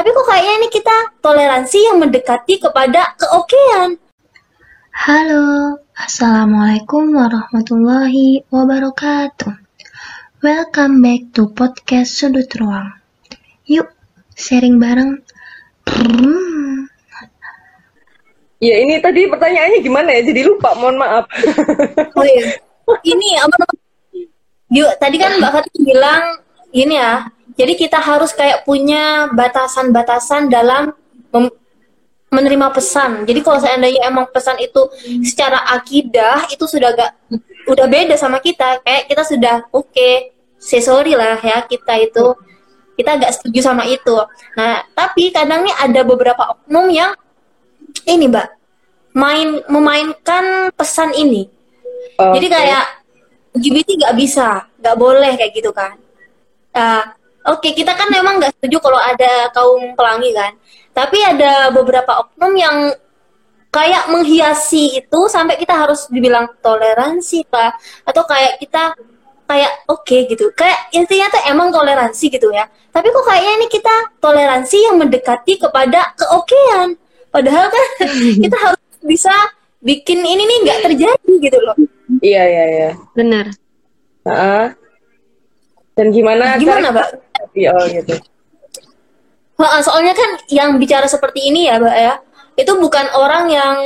Tapi kok kayaknya ini kita toleransi yang mendekati kepada keokean. Halo, Assalamualaikum warahmatullahi wabarakatuh. Welcome back to podcast Sudut Ruang. Yuk, sharing bareng. Hmm. Ya ini tadi pertanyaannya gimana ya? Jadi lupa, mohon maaf. Oh iya. Ini apa namanya? Yuk, tadi kan Mbak Fatih bilang ini ya. Jadi kita harus kayak punya batasan-batasan dalam menerima pesan. Jadi kalau seandainya emang pesan itu secara akidah itu sudah gak udah beda sama kita. Kayak kita sudah oke, okay, say sorry lah ya kita itu kita agak setuju sama itu. Nah, tapi kadang nih ada beberapa oknum yang ini, Mbak, main memainkan pesan ini. Okay. Jadi kayak LGBT nggak bisa, nggak boleh kayak gitu kan. Uh, Oke, okay, kita kan memang nggak setuju kalau ada kaum pelangi kan. Tapi ada beberapa oknum yang kayak menghiasi itu sampai kita harus dibilang toleransi lah atau kayak kita kayak oke okay, gitu. Kayak intinya tuh emang toleransi gitu ya. Tapi kok kayaknya ini kita toleransi yang mendekati kepada keokean. Padahal kan kita harus bisa bikin ini nih nggak terjadi gitu loh. Iya iya iya. Benar. Nah, dan gimana gimana mbak oh gitu Nah, soalnya kan yang bicara seperti ini ya, Mbak ya, itu bukan orang yang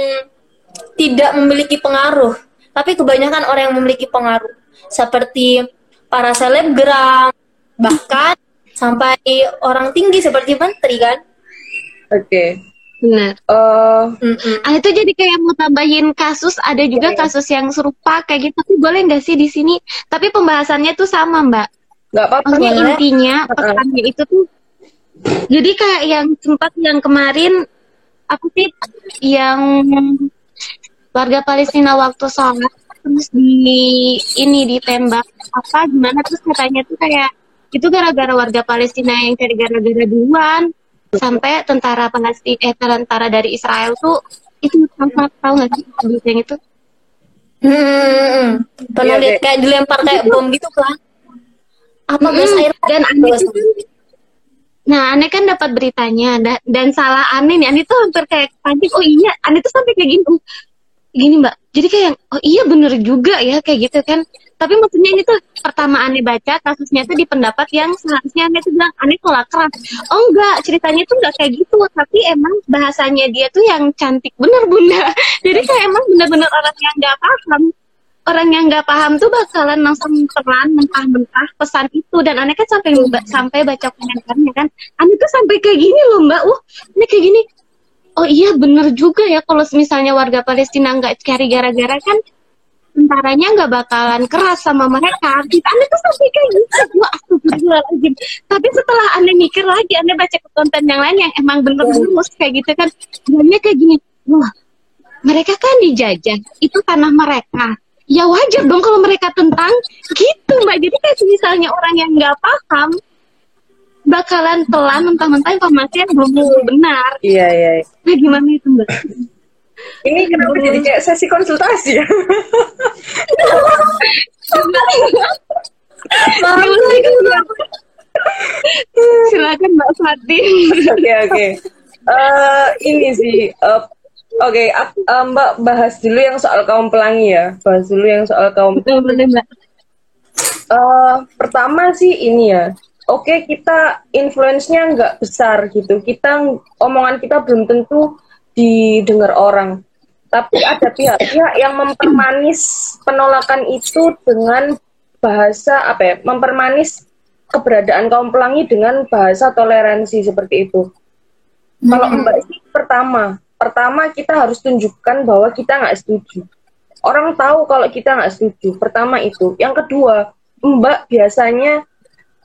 tidak memiliki pengaruh, tapi kebanyakan orang yang memiliki pengaruh, seperti para selebgram, bahkan sampai orang tinggi seperti menteri kan. Oke. Okay. Benar. Uh, mm -mm. Ah itu jadi kayak mau tambahin kasus, ada juga yeah, kasus yang serupa kayak gitu. Tapi boleh nggak sih di sini? Tapi pembahasannya tuh sama, Mbak. Nggak apa-apa. Maksudnya intinya pesannya itu tuh jadi kayak yang sempat yang kemarin aku sih yang warga Palestina waktu sholat terus di ini ditembak apa gimana terus katanya tuh kayak itu gara-gara warga Palestina yang cari gara-gara duluan sampai tentara Palestina eh tentara dari Israel tuh itu tahu tahu nggak sih yang itu? Hmm, pernah lihat kayak dilempar kayak bom gitu kan apa gas hmm, air dan aneh itu Nah, aneh kan dapat beritanya dan, dan salah aneh nih. Aneh tuh hampir kayak panik. Oh iya, aneh tuh sampai kayak gini. Gini mbak. Jadi kayak, oh iya bener juga ya kayak gitu kan. Tapi maksudnya ini tuh pertama aneh baca kasusnya tuh di pendapat yang seharusnya aneh tuh bilang aneh tolak keras. Oh enggak, ceritanya tuh enggak kayak gitu. Tapi emang bahasanya dia tuh yang cantik bener bunda. Jadi kayak emang bener-bener orang yang nggak paham orang yang nggak paham tuh bakalan langsung telan mentah-mentah pesan itu. Dan aneh kan sampai sampai baca komentarnya kan aneh tuh sampai kayak gini loh mbak. Uh ini kayak gini. Oh iya bener juga ya kalau misalnya warga Palestina nggak cari gara-gara kan tentaranya nggak bakalan keras sama mereka. Kita aneh tuh sampai kayak gitu. Wah astagfirullahaladzim. Tapi setelah aneh mikir lagi aneh baca konten yang lain yang emang bener lurus kayak gitu kan banyak kayak gini. Wah mereka kan dijajah. Itu tanah mereka ya wajar dong kalau mereka tentang gitu mbak. Jadi kayak misalnya orang yang nggak paham bakalan telan mentah-mentah informasi yang belum benar. Iya iya. Nah gimana itu mbak? Ini kenapa jadi kayak sesi konsultasi ya? Silakan mbak Fatih oke oke. Uh, ini sih uh, Oke, okay, uh, Mbak bahas dulu yang soal kaum pelangi ya. Bahas dulu yang soal kaum pelangi. Mbak. Uh, pertama sih ini ya. Oke, okay, kita influence-nya nggak besar gitu. Kita omongan kita belum tentu didengar orang. Tapi ada pihak-pihak yang mempermanis penolakan itu dengan bahasa apa ya? Mempermanis keberadaan kaum pelangi dengan bahasa toleransi seperti itu. Hmm. Kalau Mbak sih pertama pertama kita harus tunjukkan bahwa kita nggak setuju. Orang tahu kalau kita nggak setuju. Pertama itu. Yang kedua, Mbak biasanya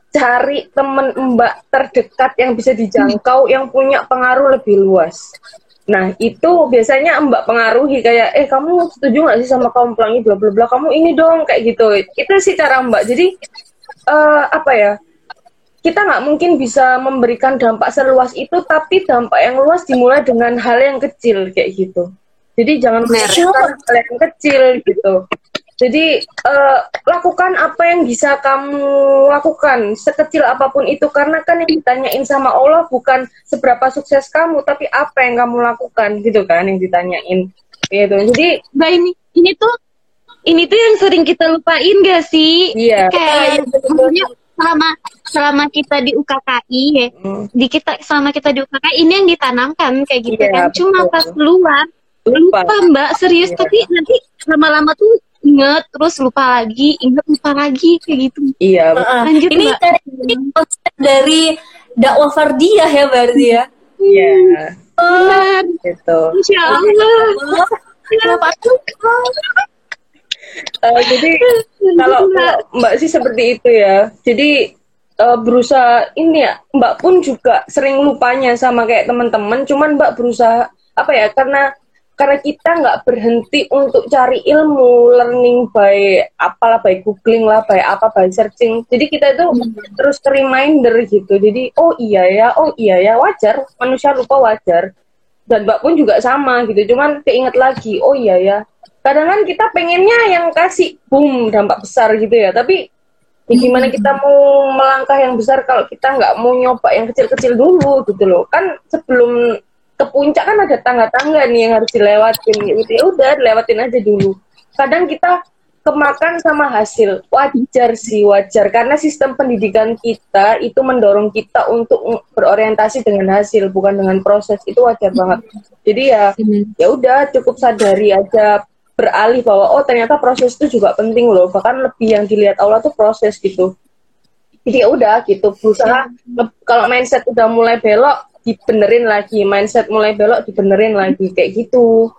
cari temen Mbak terdekat yang bisa dijangkau, yang punya pengaruh lebih luas. Nah itu biasanya Mbak pengaruhi kayak, eh kamu setuju nggak sih sama kaum pelangi bla bla bla, kamu ini dong kayak gitu. Itu sih cara Mbak. Jadi uh, apa ya? Kita nggak mungkin bisa memberikan dampak seluas itu, tapi dampak yang luas dimulai dengan hal yang kecil kayak gitu. Jadi jangan mengerjakan hal yang kecil gitu. Jadi uh, lakukan apa yang bisa kamu lakukan sekecil apa pun itu karena kan yang ditanyain sama Allah bukan seberapa sukses kamu tapi apa yang kamu lakukan gitu kan yang ditanyain gitu. Jadi Mbak ini ini tuh ini tuh yang sering kita lupain gak sih? Iya. Kayak maksudnya selama selama kita di UKKI ya, Hmm. di kita selama kita di UKKI ini yang ditanamkan kayak gitu Iya, kan. Cuma betul. pas keluar lupa. lupa Mbak serius Iya. tapi nanti lama-lama tuh inget terus lupa lagi inget lupa lagi kayak gitu. Iya. Heeh. Lanjut, ini Mbak. dari konsep dari dakwah fardiyah ya berarti ya. Iya. Benar. Gitu. Insya Allah. Kenapa tuh? Eh, jadi kalau Mbak sih seperti itu ya. Jadi eh, berusaha ini ya Mbak pun juga sering lupanya sama kayak teman-teman. Cuman Mbak berusaha apa ya karena karena kita nggak berhenti untuk cari ilmu, learning by apalah by googling lah, by apa by searching. Jadi kita itu terus ke reminder gitu. Jadi oh iya ya, oh iya ya wajar manusia lupa wajar. Dan Mbak pun juga sama gitu. Cuman keinget lagi, oh iya ya kadang kan kita pengennya yang kasih boom dampak besar gitu ya. Tapi ya gimana kita mau melangkah yang besar kalau kita nggak mau nyoba yang kecil-kecil dulu gitu loh. Kan sebelum ke puncak kan ada tangga-tangga nih yang harus dilewatin gitu. Ya udah dilewatin aja dulu. Kadang kita kemakan sama hasil. Wajar sih wajar. Karena sistem pendidikan kita itu mendorong kita untuk berorientasi dengan hasil bukan dengan proses. Itu wajar banget. Jadi ya ya udah cukup sadari aja beralih bahwa oh ternyata proses itu juga penting loh. Bahkan lebih yang dilihat Allah tuh proses gitu. Jadi ya udah gitu berusaha kalau mindset udah mulai belok dibenerin lagi. Mindset mulai belok dibenerin lagi. Kayak gitu.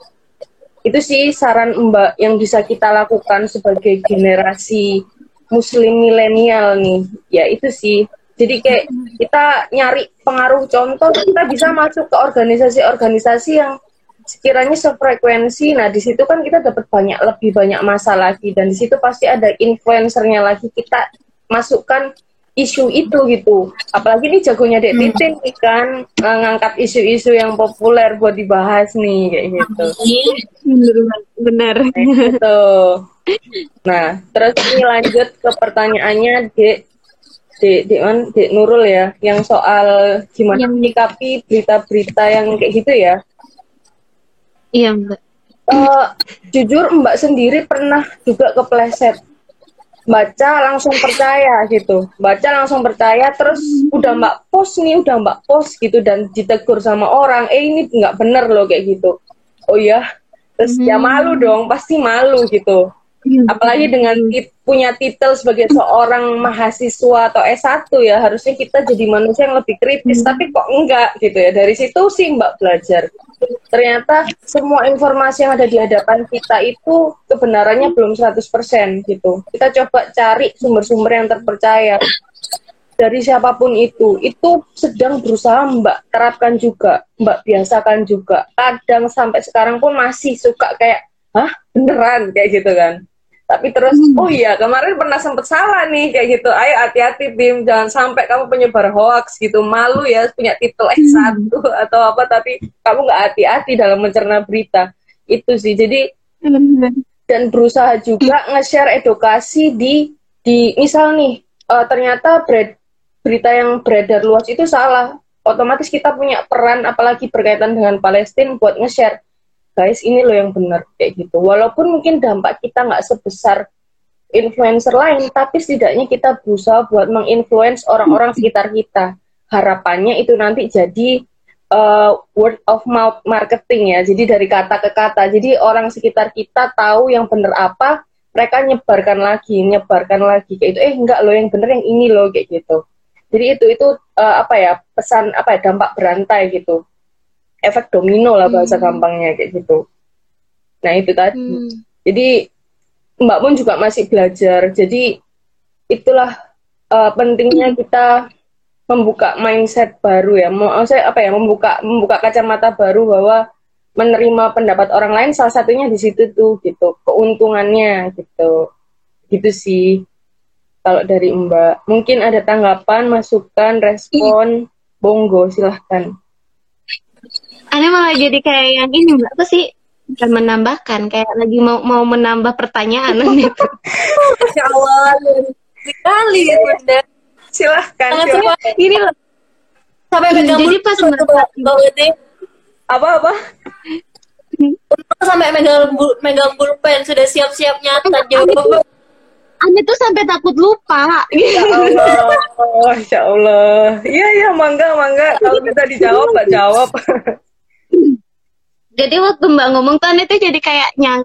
Itu sih saran mbak yang bisa kita lakukan sebagai generasi muslim milenial nih. Ya itu sih. Jadi kayak kita nyari pengaruh contoh kita bisa masuk ke organisasi-organisasi yang sekiranya sefrekuensi nah di situ kan kita dapat banyak lebih banyak masa lagi. Dan di situ pasti ada influencernya lagi kita masukkan isu itu gitu. Apalagi ini jagonya Dek Titin nih kan eh, ngangkat isu-isu yang populer buat dibahas nih kayak gitu. Benar. Gitu. Nah terus ini lanjut ke pertanyaannya Dek Dek Dek, Man, Dek Nurul ya yang soal gimana menyikapi berita-berita yang kayak gitu ya Iya Mbak. Eh, jujur Mbak sendiri pernah juga kepleset. Baca langsung percaya gitu. Baca langsung percaya terus udah Mbak post nih udah Mbak post gitu dan ditegur sama orang eh ini nggak bener loh kayak gitu. Oh ya terus ya malu dong pasti malu gitu. Apalagi dengan tit- punya titel sebagai seorang mahasiswa atau S1 ya harusnya kita jadi manusia yang lebih kritis. Tapi kok enggak gitu ya? Dari situ sih Mbak belajar ternyata semua informasi yang ada di hadapan kita itu kebenarannya belum 100% gitu. Kita coba cari sumber-sumber yang terpercaya. Dari siapa pun itu itu sedang berusaha Mbak terapkan juga Mbak biasakan juga. Kadang sampai sekarang pun masih suka kayak hah? Beneran? kayak gitu kan tapi terus oh iya kemarin pernah sempet salah nih kayak gitu. Ayo hati-hati Bim. Jangan sampai kamu penyebar hoax gitu. Malu ya punya titel S1 atau apa tapi kamu nggak hati-hati dalam mencerna berita. Itu sih. Jadi dan berusaha juga nge-share edukasi di di misal nih eh, ternyata bered- berita yang beredar luas itu salah. Otomatis kita punya peran apalagi berkaitan dengan Palestina buat nge-share guys ini loh yang benar kayak gitu. Walaupun mungkin dampak kita nggak sebesar influencer lain tapi setidaknya kita berusaha buat menginfluence orang-orang sekitar kita. Harapannya itu nanti jadi uh, word of mouth marketing ya jadi dari kata ke kata. Jadi orang sekitar kita tahu yang benar apa mereka nyebarkan lagi nyebarkan lagi kayak itu eh enggak loh yang benar yang ini loh kayak gitu. Jadi itu itu uh, apa ya pesan apa ya dampak berantai gitu efek domino lah bahasa gampangnya kayak gitu nah itu tadi Hmm. jadi Mbak pun juga masih belajar. Jadi itulah uh, pentingnya kita membuka mindset baru ya. Mau saya apa ya membuka membuka kacamata baru bahwa menerima pendapat orang lain salah satunya di situ tuh gitu. Keuntungannya gitu. Gitu sih. Kalau dari Mbak, mungkin ada tanggapan, masukan, respon, bonggo silahkan. Aneh malah jadi kayak yang ini mbak apa sih bukan menambahkan kayak lagi mau mau menambah pertanyaan itu Masya Allah, sekali Bunda. Silahkan, Sangat silahkan. ini loh sampai megang Jadi pas banget deh. Apa-apa? sampai megang megang pulpen sudah siap-siap nyatat jawaban. Ane tuh sampai takut lupa Ya Allah, Masya Allah. Iya, iya, mangga, mangga. Kalau bisa dijawab, Mbak jawab. jadi waktu mbak ngomong tuh Ane tuh jadi kayak nyang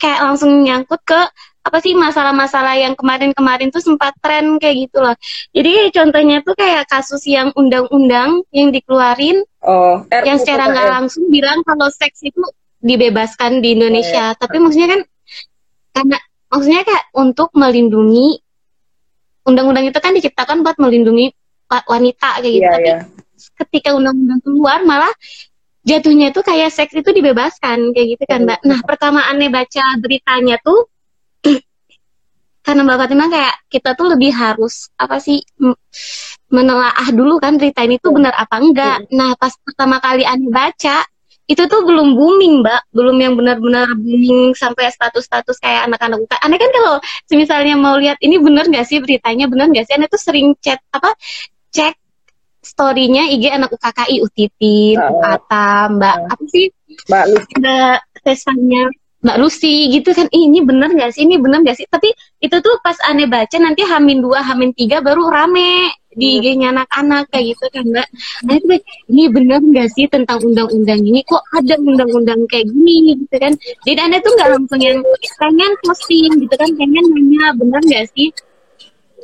kayak langsung nyangkut ke apa sih masalah-masalah yang kemarin-kemarin tuh sempat tren kayak gitu loh. Jadi contohnya tuh kayak kasus yang undang-undang yang dikeluarin Oh, yang secara nggak langsung bilang kalau seks itu dibebaskan di Indonesia. Tapi maksudnya kan karena maksudnya kayak untuk melindungi undang-undang itu kan diciptakan buat melindungi wa- wanita kayak gitu. Iya, Tapi iya. ketika undang-undang keluar malah jatuhnya tuh kayak seks itu dibebaskan kayak gitu kan, Mbak. Nah, pertama aneh baca beritanya tuh karena Mbak Fatima kayak kita tuh lebih harus apa sih menelaah dulu kan berita ini tuh benar apa enggak. Nah, pas pertama kali aneh baca itu tuh belum booming, Mbak. Belum yang benar-benar booming sampai status-status kayak anak-anak UK. Aneh kan kalau misalnya mau lihat ini bener nggak sih beritanya, bener nggak sih? Aneh tuh sering chat apa cek story-nya IG anak UKKI Utitin, Oh. Kata, Mbak apa sih Mbak Lucy. Mbak Tesanya Mbak Lucy gitu kan ini bener nggak sih ini bener nggak sih tapi itu tuh pas aneh baca nanti hamin dua hamin tiga baru rame di IG-nya anak-anak kayak gitu kan mbak. Nah itu ini bener nggak sih tentang undang-undang ini? Kok ada undang-undang kayak gini? Gitu kan. Jadi aneh tuh nggak langsung yang pengen posting gitu kan pengen nanya bener nggak sih?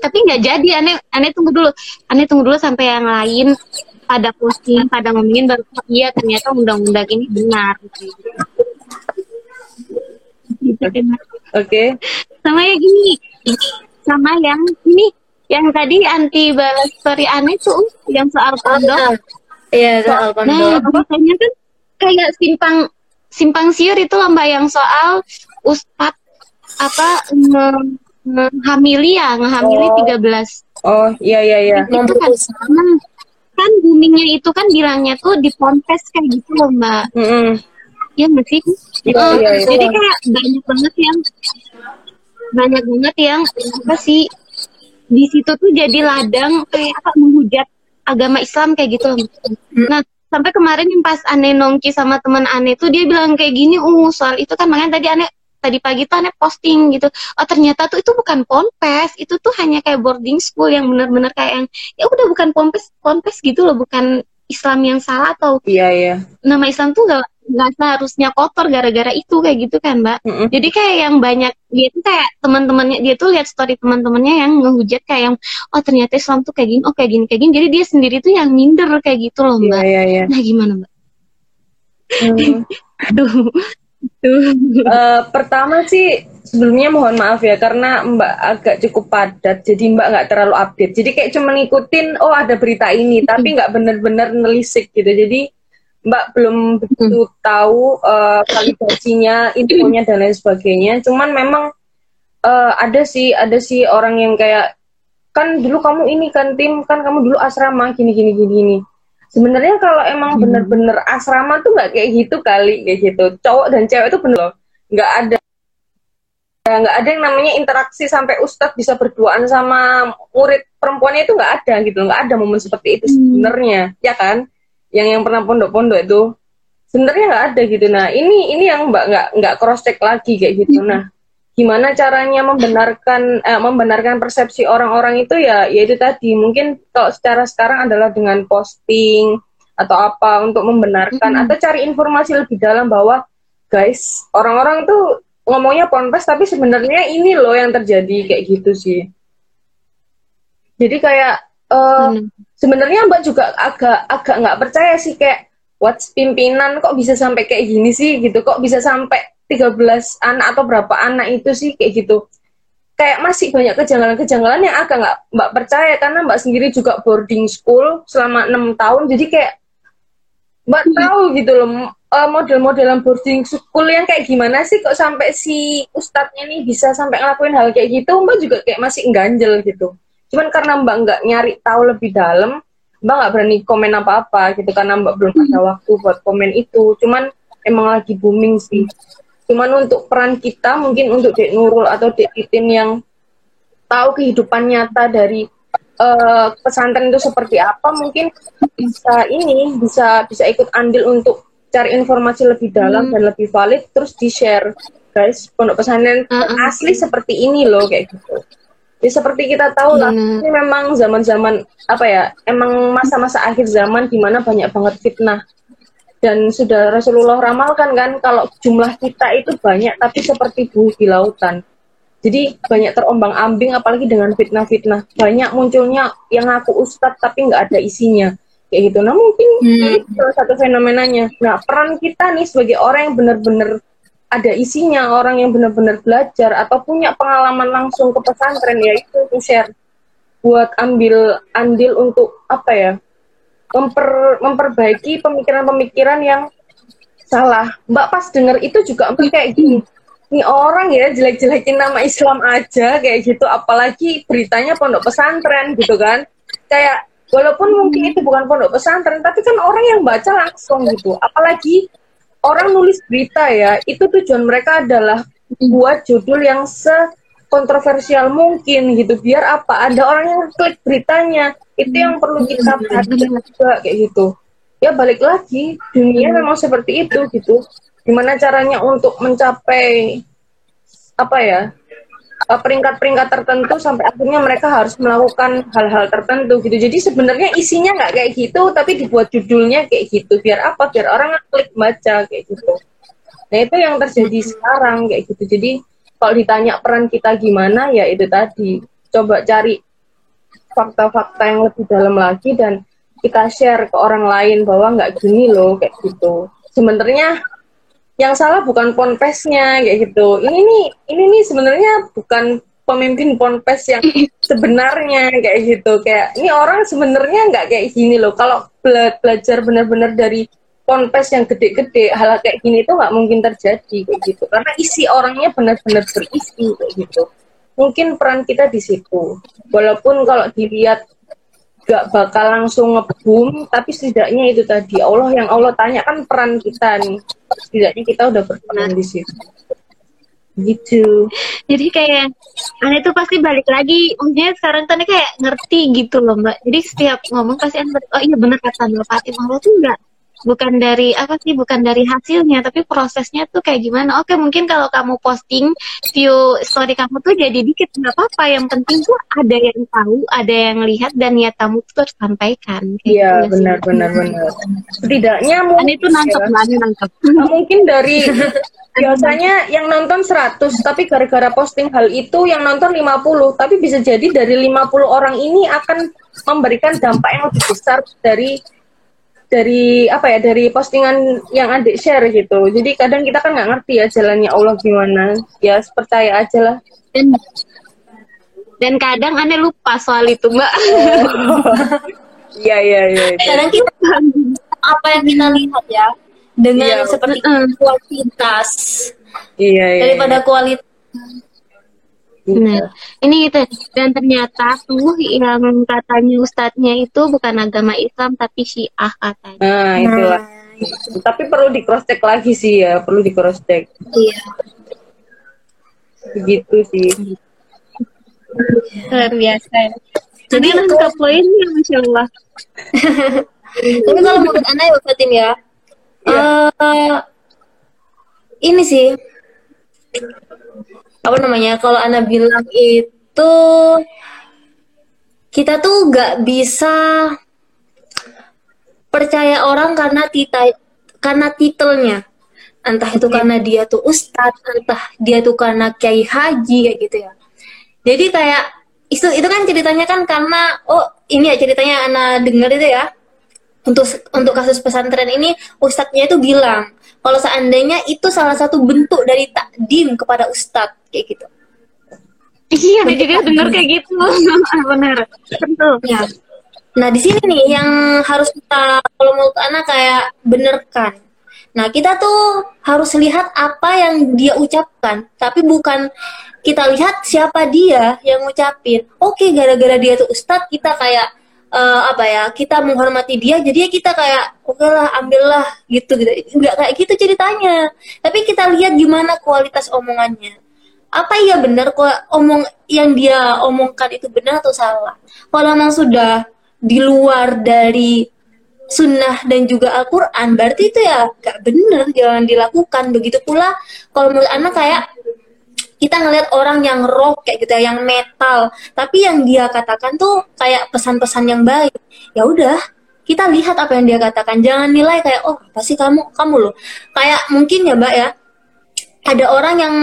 Tapi nggak jadi aneh aneh tunggu dulu. Aneh tunggu dulu sampai yang lain pada posting pada ngomongin baru oh, iya ternyata undang-undang ini benar. Gitu. Kan. Oke. sama yang ini. Sama yang ini yang tadi anti balas story aneh tuh yang soal kondom Ah, Iya, soal nah kondom. beritanya kan kayak simpang simpang siur itu loh mbak yang soal ustad apa nge- ngehamili ya ngehamili Oh. 13 Oh, iya, iya, iya. itu kan. Nah, kan boomingnya itu kan bilangnya tuh di ponpes kayak gitu loh mbak Mm-mm. ya nggak sih Iya, Eh, iya, iya. jadi kayak banyak banget yang banyak banget yang apa sih di situ tuh jadi ladang kayak apa menghujat agama Islam kayak gitu loh. Nah sampai kemarin yang pas aneh nongki sama teman aneh tuh dia bilang kayak gini, uh soal itu kan makanya tadi aneh tadi pagi tuh aneh posting gitu. Oh ternyata tuh itu bukan ponpes, itu tuh hanya kayak boarding school yang benar-benar kayak yang ya udah bukan ponpes ponpes gitu loh, bukan Islam yang salah atau Iya, iya. nama Islam tuh gak nggak seharusnya kotor gara-gara itu kayak gitu kan mbak Mm-mm. jadi kayak yang banyak dia tuh kayak teman-temannya dia tuh lihat story teman-temannya yang ngehujat kayak yang oh ternyata Islam tuh kayak gini oh kayak gini kayak gini jadi dia sendiri tuh yang minder kayak gitu loh mbak iya, iya. nah gimana mbak Hmm. aduh. Eh, pertama sih sebelumnya mohon maaf ya karena Mbak agak cukup padat jadi Mbak nggak terlalu update jadi kayak cuma ngikutin oh ada berita ini tapi nggak bener-bener nelisik gitu jadi Mbak belum begitu tahu eh, validasinya infonya dan lain sebagainya. Cuman memang eh, ada sih ada sih orang yang kayak kan dulu kamu ini kan tim kan kamu dulu asrama gini gini gini gini. Sebenarnya kalau emang bener-bener asrama tuh nggak kayak gitu kali kayak gitu. Cowok dan cewek itu bener loh. Nggak ada. Ya, nggak ada yang namanya interaksi sampai ustadz bisa berduaan sama murid perempuannya itu nggak ada gitu nggak ada momen seperti itu sebenarnya ya kan yang yang pernah pondok-pondok itu. Sebenarnya nggak ada gitu. Nah ini ini yang mbak nggak nggak cross check lagi kayak gitu. Nah gimana caranya membenarkan eh, membenarkan persepsi orang-orang itu ya yaitu tadi. Mungkin kalau secara sekarang adalah dengan posting atau apa untuk membenarkan Mhm. atau cari informasi lebih dalam bahwa guys orang-orang tuh ngomongnya ponpes tapi sebenarnya ini loh yang terjadi kayak gitu sih. Jadi kayak eh, Bener. Sebenarnya mbak juga agak agak nggak percaya sih kayak what's pimpinan kok bisa sampai kayak gini sih? Gitu. Kok bisa sampai 13 anak atau berapa anak itu sih? Kayak gitu. Kayak masih banyak kejanggalan-kejanggalan yang agak nggak mbak percaya karena mbak sendiri juga boarding school selama enam tahun. Jadi kayak mbak tahu gitu loh eh, model-modelan boarding school yang kayak gimana sih kok sampai si ustadznya nih bisa sampai ngelakuin hal kayak gitu. Mbak juga kayak masih ganjel gitu cuman karena mbak nggak nyari tahu lebih dalam mbak nggak berani komen apa-apa gitu karena mbak belum ada waktu buat komen itu cuman emang lagi booming sih. Cuman untuk peran kita mungkin untuk Dek Nurul atau Dek Titin yang tahu kehidupan nyata dari uh, pesantren itu seperti apa, mungkin bisa ini bisa bisa ikut andil untuk cari informasi lebih dalam hmm. dan lebih valid terus di share guys pondok pesantren uh -uh. asli seperti ini loh kayak gitu Ya seperti kita tahu lah, hmm. ini memang zaman-zaman apa ya, emang masa-masa akhir zaman di mana banyak banget fitnah. Dan sudah Rasulullah ramalkan kan kalau jumlah kita itu banyak tapi seperti buih di lautan. Jadi banyak terombang-ambing apalagi dengan fitnah-fitnah. Banyak munculnya yang aku ustadz tapi nggak ada isinya. Kayak gitu. Nah mungkin hmm. salah satu fenomenanya. Nah peran kita nih sebagai orang yang benar-benar ada isinya orang yang benar-benar belajar atau punya pengalaman langsung ke pesantren ya itu share buat ambil andil untuk apa ya memper, memperbaiki pemikiran-pemikiran yang salah. Mbak pas dengar itu juga kayak gini ini orang ya jelek-jelekin nama Islam aja kayak gitu. Apalagi beritanya pondok pesantren gitu kan. Kayak walaupun mungkin itu bukan pondok pesantren tapi kan orang yang baca langsung gitu. Apalagi orang nulis berita ya, itu tujuan mereka adalah buat judul yang se kontroversial mungkin gitu. Biar apa? Ada orang yang klik beritanya. Itu yang perlu kita perhatikan juga kayak gitu. Ya balik lagi dunia memang seperti itu gitu. Gimana caranya untuk mencapai apa ya peringkat-peringkat tertentu sampai akhirnya mereka harus melakukan hal-hal tertentu gitu. Jadi sebenarnya isinya nggak kayak gitu, tapi dibuat judulnya kayak gitu. Biar apa? Biar orang klik baca kayak gitu. Nah itu yang terjadi sekarang kayak gitu. Jadi kalau ditanya peran kita gimana, ya itu tadi. Coba cari fakta-fakta yang lebih dalam lagi dan kita share ke orang lain bahwa nggak gini loh kayak gitu. Sebenarnya yang salah bukan ponpesnya kayak gitu. Ini nih ini nih sebenarnya bukan pemimpin ponpes yang sebenarnya kayak gitu. Kayak ini orang sebenarnya nggak kayak gini loh. Kalau bela belajar benar-benar dari ponpes yang gede-gede hal kayak gini itu nggak mungkin terjadi kayak gitu. Karena isi orangnya benar-benar berisi kayak gitu. Mungkin peran kita di situ. Walaupun kalau dilihat gak bakal langsung ngebum tapi setidaknya itu tadi Allah yang Allah tanya kan peran kita nih. Setidaknya kita udah berperan di situ. Gitu. Jadi kayak aneh tuh pasti balik lagi maksudnya sekarang tadi kayak ngerti gitu loh mbak. Jadi setiap ngomong pasti aneh oh iya benar kata mbak Fatih Allah tuh enggak bukan dari apa sih bukan dari hasilnya tapi prosesnya tuh kayak gimana. Oke mungkin kalau kamu posting view story kamu tuh jadi dikit nggak apa-apa. Yang penting tuh ada yang tahu ada yang lihat dan niat kamu tuh tersampaikan iya gitu benar benar benar. Setidaknya mungkin itu nangkep ya. nangkep. Nah, mungkin dari biasanya yang nonton 100 tapi gara-gara posting hal itu yang nonton 50 tapi bisa jadi dari 50 orang ini akan memberikan dampak yang lebih besar dari dari apa ya dari postingan yang adik share gitu. Jadi kadang kita kan nggak ngerti ya jalannya Allah gimana. Ya percaya aja lah. Dan dan kadang aneh lupa soal itu mbak. Iya iya iya kadang kita apa yang kita lihat ya dengan ya, seperti kualitas iya, iya, daripada iya. kualitas Nah, ini gitu. Dan ternyata tuh yang katanya ustadznya itu bukan agama Islam tapi Syiah katanya. Nah, itulah. Nah, tapi perlu di cross check lagi sih ya, perlu di cross check. Iya. Begitu sih. Luar biasa. Jadi lengkap poinnya, masya Allah. Tapi kalau menurut Anda ya, Fatin ya, ya. Uh, ini sih apa namanya? Kalau Ana bilang itu kita tuh nggak bisa percaya orang karena tita karena titelnya. Entah itu karena dia tuh ustadz entah dia tuh karena kiai haji kayak gitu ya. Jadi kayak itu itu kan ceritanya kan karena oh ini ya ceritanya Ana dengar itu ya untuk untuk kasus pesantren ini ustadznya itu bilang kalau seandainya itu salah satu bentuk dari takdim kepada ustadz kayak gitu. Iya dia juga dengar kayak gitu. Benar betul. Ya nah di sini nih yang harus kita kalau menurut anak kayak benerkan. Nah kita tuh harus lihat apa yang dia ucapkan tapi bukan kita lihat siapa dia yang ngucapin. Oke gara-gara dia tuh ustadz kita kayak uh, apa ya kita menghormati dia jadi kita kayak oke lah ambillah gitu gitu. Nggak kayak gitu ceritanya. Tapi kita lihat gimana kualitas omongannya. Apa iya benar kok omong yang dia omongkan itu benar atau salah? Kalau memang sudah di luar dari sunnah dan juga Al-Quran berarti itu ya gak benar jangan dilakukan. Begitu pula kalau menurut anak kayak kita ngelihat orang yang rock kayak gitu ya, yang metal. Tapi yang dia katakan tuh kayak pesan-pesan yang baik. Ya udah kita lihat apa yang dia katakan. Jangan nilai kayak oh apa sih kamu kamu loh. Kayak mungkin ya mbak ya ada orang yang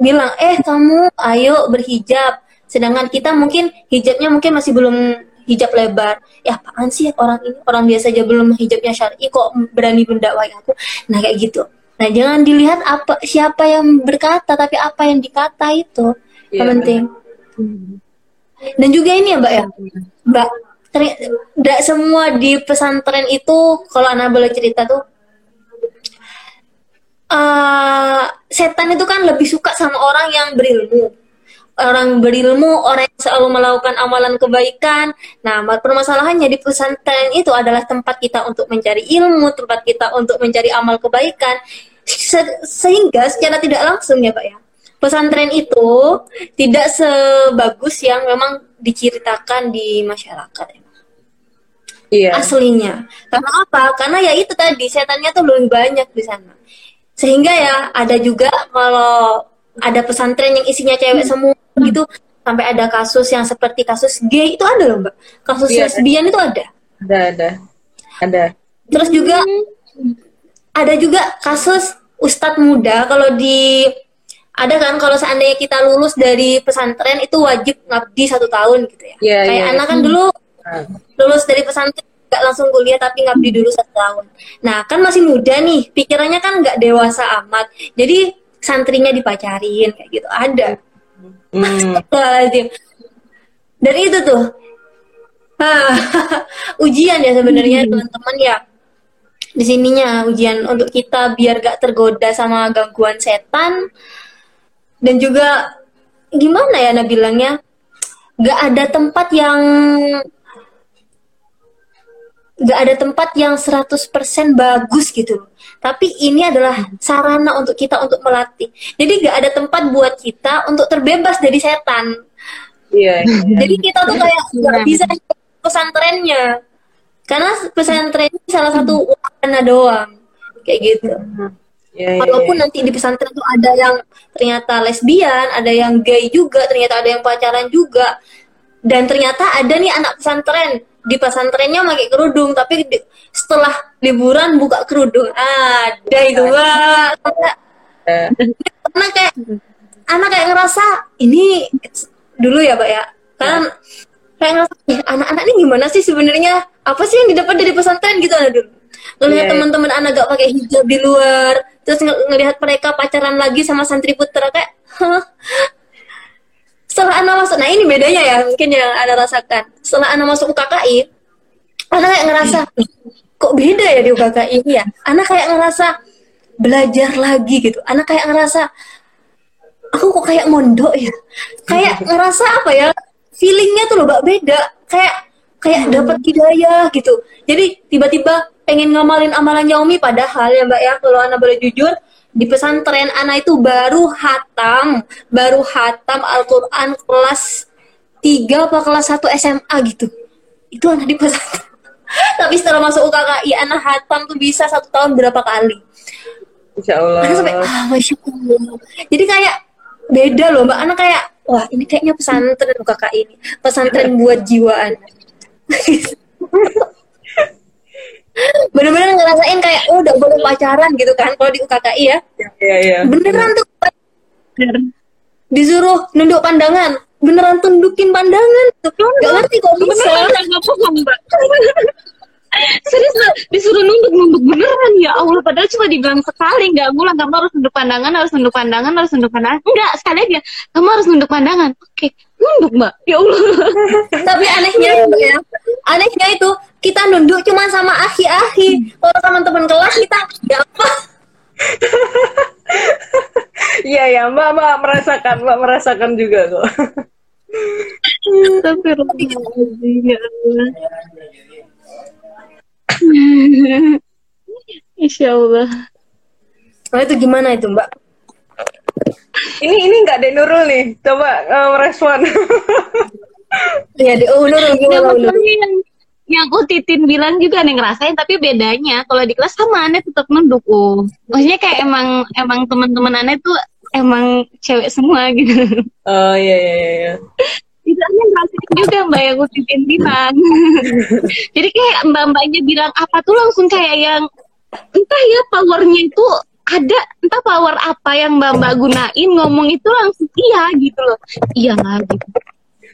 bilang eh kamu ayo berhijab. Sedangkan kita mungkin hijabnya mungkin masih belum hijab lebar. Ya apaan sih orang ini? Orang biasa aja belum hijabnya syar'i kok berani mendakwai aku? Nah kayak gitu Nah, jangan dilihat apa siapa yang berkata, tapi apa yang dikata itu yeah. yang penting. Dan juga ini ya, Mbak ya. Mbak, tidak semua di pesantren itu kalau anak boleh cerita tuh uh, setan itu kan lebih suka sama orang yang berilmu orang berilmu, orang yang selalu melakukan amalan kebaikan. Nah, permasalahannya di pesantren itu adalah tempat kita untuk mencari ilmu, tempat kita untuk mencari amal kebaikan se sehingga secara tidak langsung ya Pak ya pesantren itu tidak sebagus yang memang diceritakan di masyarakat ya. Iya. Aslinya. Karena apa? Karena ya itu tadi setannya tuh lebih banyak di sana. Sehingga ya ada juga kalau ada pesantren yang isinya cewek semua gitu sampai ada kasus yang seperti kasus gay itu ada loh mbak kasus iya, lesbian itu ada ada ada ada terus juga ada juga kasus ustadz muda kalau di ada kan kalau seandainya kita lulus dari pesantren itu wajib ngabdi satu tahun gitu ya. Yeah, Kayak yeah. anak kan dulu hmm. lulus dari pesantren nggak langsung kuliah tapi ngabdi dulu satu tahun. Nah kan masih muda nih, pikirannya kan nggak dewasa amat. Jadi santrinya dipacarin kayak gitu ada. Hmm. Dan itu tuh ujian ya sebenarnya hmm. teman-teman ya di sininya ujian untuk kita biar gak tergoda sama gangguan setan. Dan juga gimana ya Nabilangnya gak ada tempat yang gak ada tempat yang 100% bagus gitu tapi ini adalah sarana untuk kita untuk melatih. Jadi gak ada tempat buat kita untuk terbebas dari setan. Iya, iya. jadi kita tuh kayak gak bisa pesantrennya karena pesantren ini salah satu wahana doang kayak gitu. Ya, ya, walaupun ya. nanti di pesantren itu ada yang ternyata lesbian ada yang gay juga ternyata ada yang pacaran juga. Dan ternyata ada nih anak pesantren. Di pesantrennya pakai kerudung tapi di, setelah liburan buka kerudung. Ada itu wah karena kayak anak kayak ngerasa ini dulu ya pak ya. Kan kayak ngerasa anak-anak ini gimana sih sebenarnya apa sih yang didapat dari pesantren gitu ada dulu ngelihat yeah. teman-teman anak gak pakai hijab di luar terus ng ngelihat mereka pacaran lagi sama santri putra kayak Hah? setelah anak masuk nah ini bedanya ya mungkin yang ada rasakan. Setelah anak masuk UKKI anak kayak ngerasa kok beda ya di UKKI ini ya? Anak kayak ngerasa belajar lagi gitu. Anak kayak ngerasa aku kok kayak mondok ya? Kayak ngerasa apa ya feelingnya tuh loh mbak beda. Kayak kayak hmm. dapat hidayah gitu. Jadi tiba-tiba pengen ngamalin amalan Umi padahal ya mbak ya kalau anak boleh jujur di pesantren anak itu baru hatam baru hatam Al-Quran kelas 3 apa kelas 1 SMA gitu. Itu anak di pesantren. Tapi setelah masuk UKKI anak hatam tuh bisa satu tahun berapa kali. Insya Allah. Anak sampai ah masya Allah. Jadi kayak beda loh mbak. Anak kayak wah ini kayaknya pesantren UKKI ini. Pesantren buat jiwaan bener-bener ngerasain kayak oh udah boleh pacaran gitu kan kalau di UKKI ya. Iya iya beneran tuh. Disuruh nunduk pandangan. Beneran tundukin pandangan tuh. Gak ngerti kok bisa. Serius disuruh nunduk nunduk. Beneran ya Allah. Padahal cuma dibilang sekali nggak ngulang. Kamu harus nunduk pandangan harus nunduk pandangan harus nunduk pandangan. Enggak sekali aja. Kamu harus nunduk pandangan. Oke nunduk mbak ya Allah tapi anehnya ya anehnya itu kita nunduk cuma sama ahi-ahi kalau sama teman kelas kita nggak apa Iya ya, Mbak, Mbak merasakan, Mbak merasakan juga kok. Astagfirullahaladzim, ya Allah. Insya Allah. Nah itu gimana itu Mbak? Ini ini nggak ada Nurul nih. Coba uh, merespon. Ya di oh Nurul gimana Nurul? yang yang Utitin bilang juga nih ngerasain tapi bedanya kalau di kelas sama aneh tetap nunduk oh maksudnya kayak emang emang teman-teman aneh tuh emang cewek semua gitu Oh iya iya iya. iya. aneh ngerasain juga mbak yang Utitin bilang jadi kayak mbak-mbaknya bilang apa tuh langsung kayak yang entah ya powernya itu ada entah power apa yang mbak-mbak gunain ngomong itu langsung iya gitu loh iya nggak gitu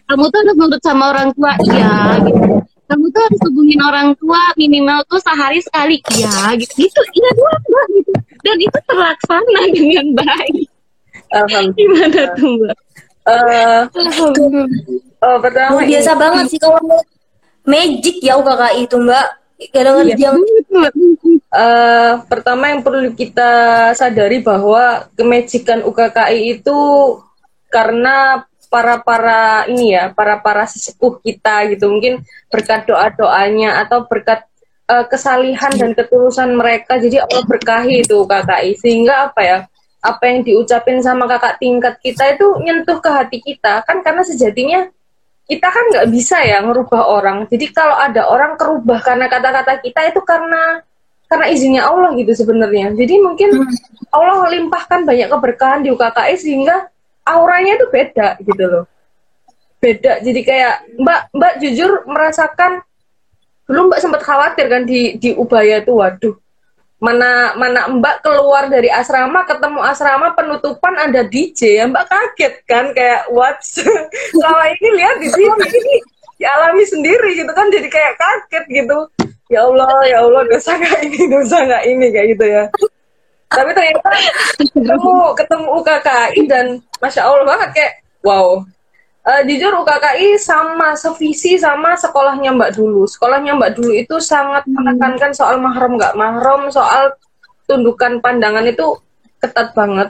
kamu tuh harus nurut sama orang tua iya gitu kamu tuh harus hubungin orang tua minimal tuh sehari sekali iya gitu gitu iya doang mbak gitu dan itu terlaksana dengan baik Alhamdulillah. gimana tuh mbak Eh, Alhamdulillah. oh, pertama Luar biasa ini. banget sih kalau magic ya UKKI itu Mbak. Kadang-kadang Iya. yang Eh, pertama yang perlu kita sadari bahwa kemajikan UKKI itu karena para para ini ya para para sesepuh kita gitu. Mungkin berkat doa doanya atau berkat eh, kesalihan dan ketulusan mereka. Jadi Allah berkahi itu UKKI sehingga apa ya apa yang diucapin sama kakak tingkat kita itu nyentuh ke hati kita. Kan karena sejatinya kita kan nggak bisa ya ngerubah orang jadi kalau ada orang kerubah karena kata-kata kita itu karena karena izinnya Allah gitu sebenarnya. Jadi mungkin Allah limpahkan banyak keberkahan di UKKI sehingga auranya itu beda gitu loh. Beda. Jadi kayak Mbak Mbak jujur merasakan belum Mbak sempat khawatir kan di di Ubaya tuh waduh. Mana mana Mbak keluar dari asrama ketemu asrama penutupan ada DJ ya Mbak kaget kan kayak what? Kalau ini lihat di sini ini dialami sendiri gitu kan jadi kayak kaget gitu. Ya Allah ya Allah dosa nggak ini dosa nggak ini kayak gitu ya. Tapi ternyata ketemu ketemu UKKI dan masya Allah banget kayak wow Eh, jujur UKKI sama sevisi sama sekolahnya Mbak dulu. Sekolahnya Mbak dulu itu sangat menekankan soal mahram nggak? Mahram soal tundukan pandangan itu ketat banget.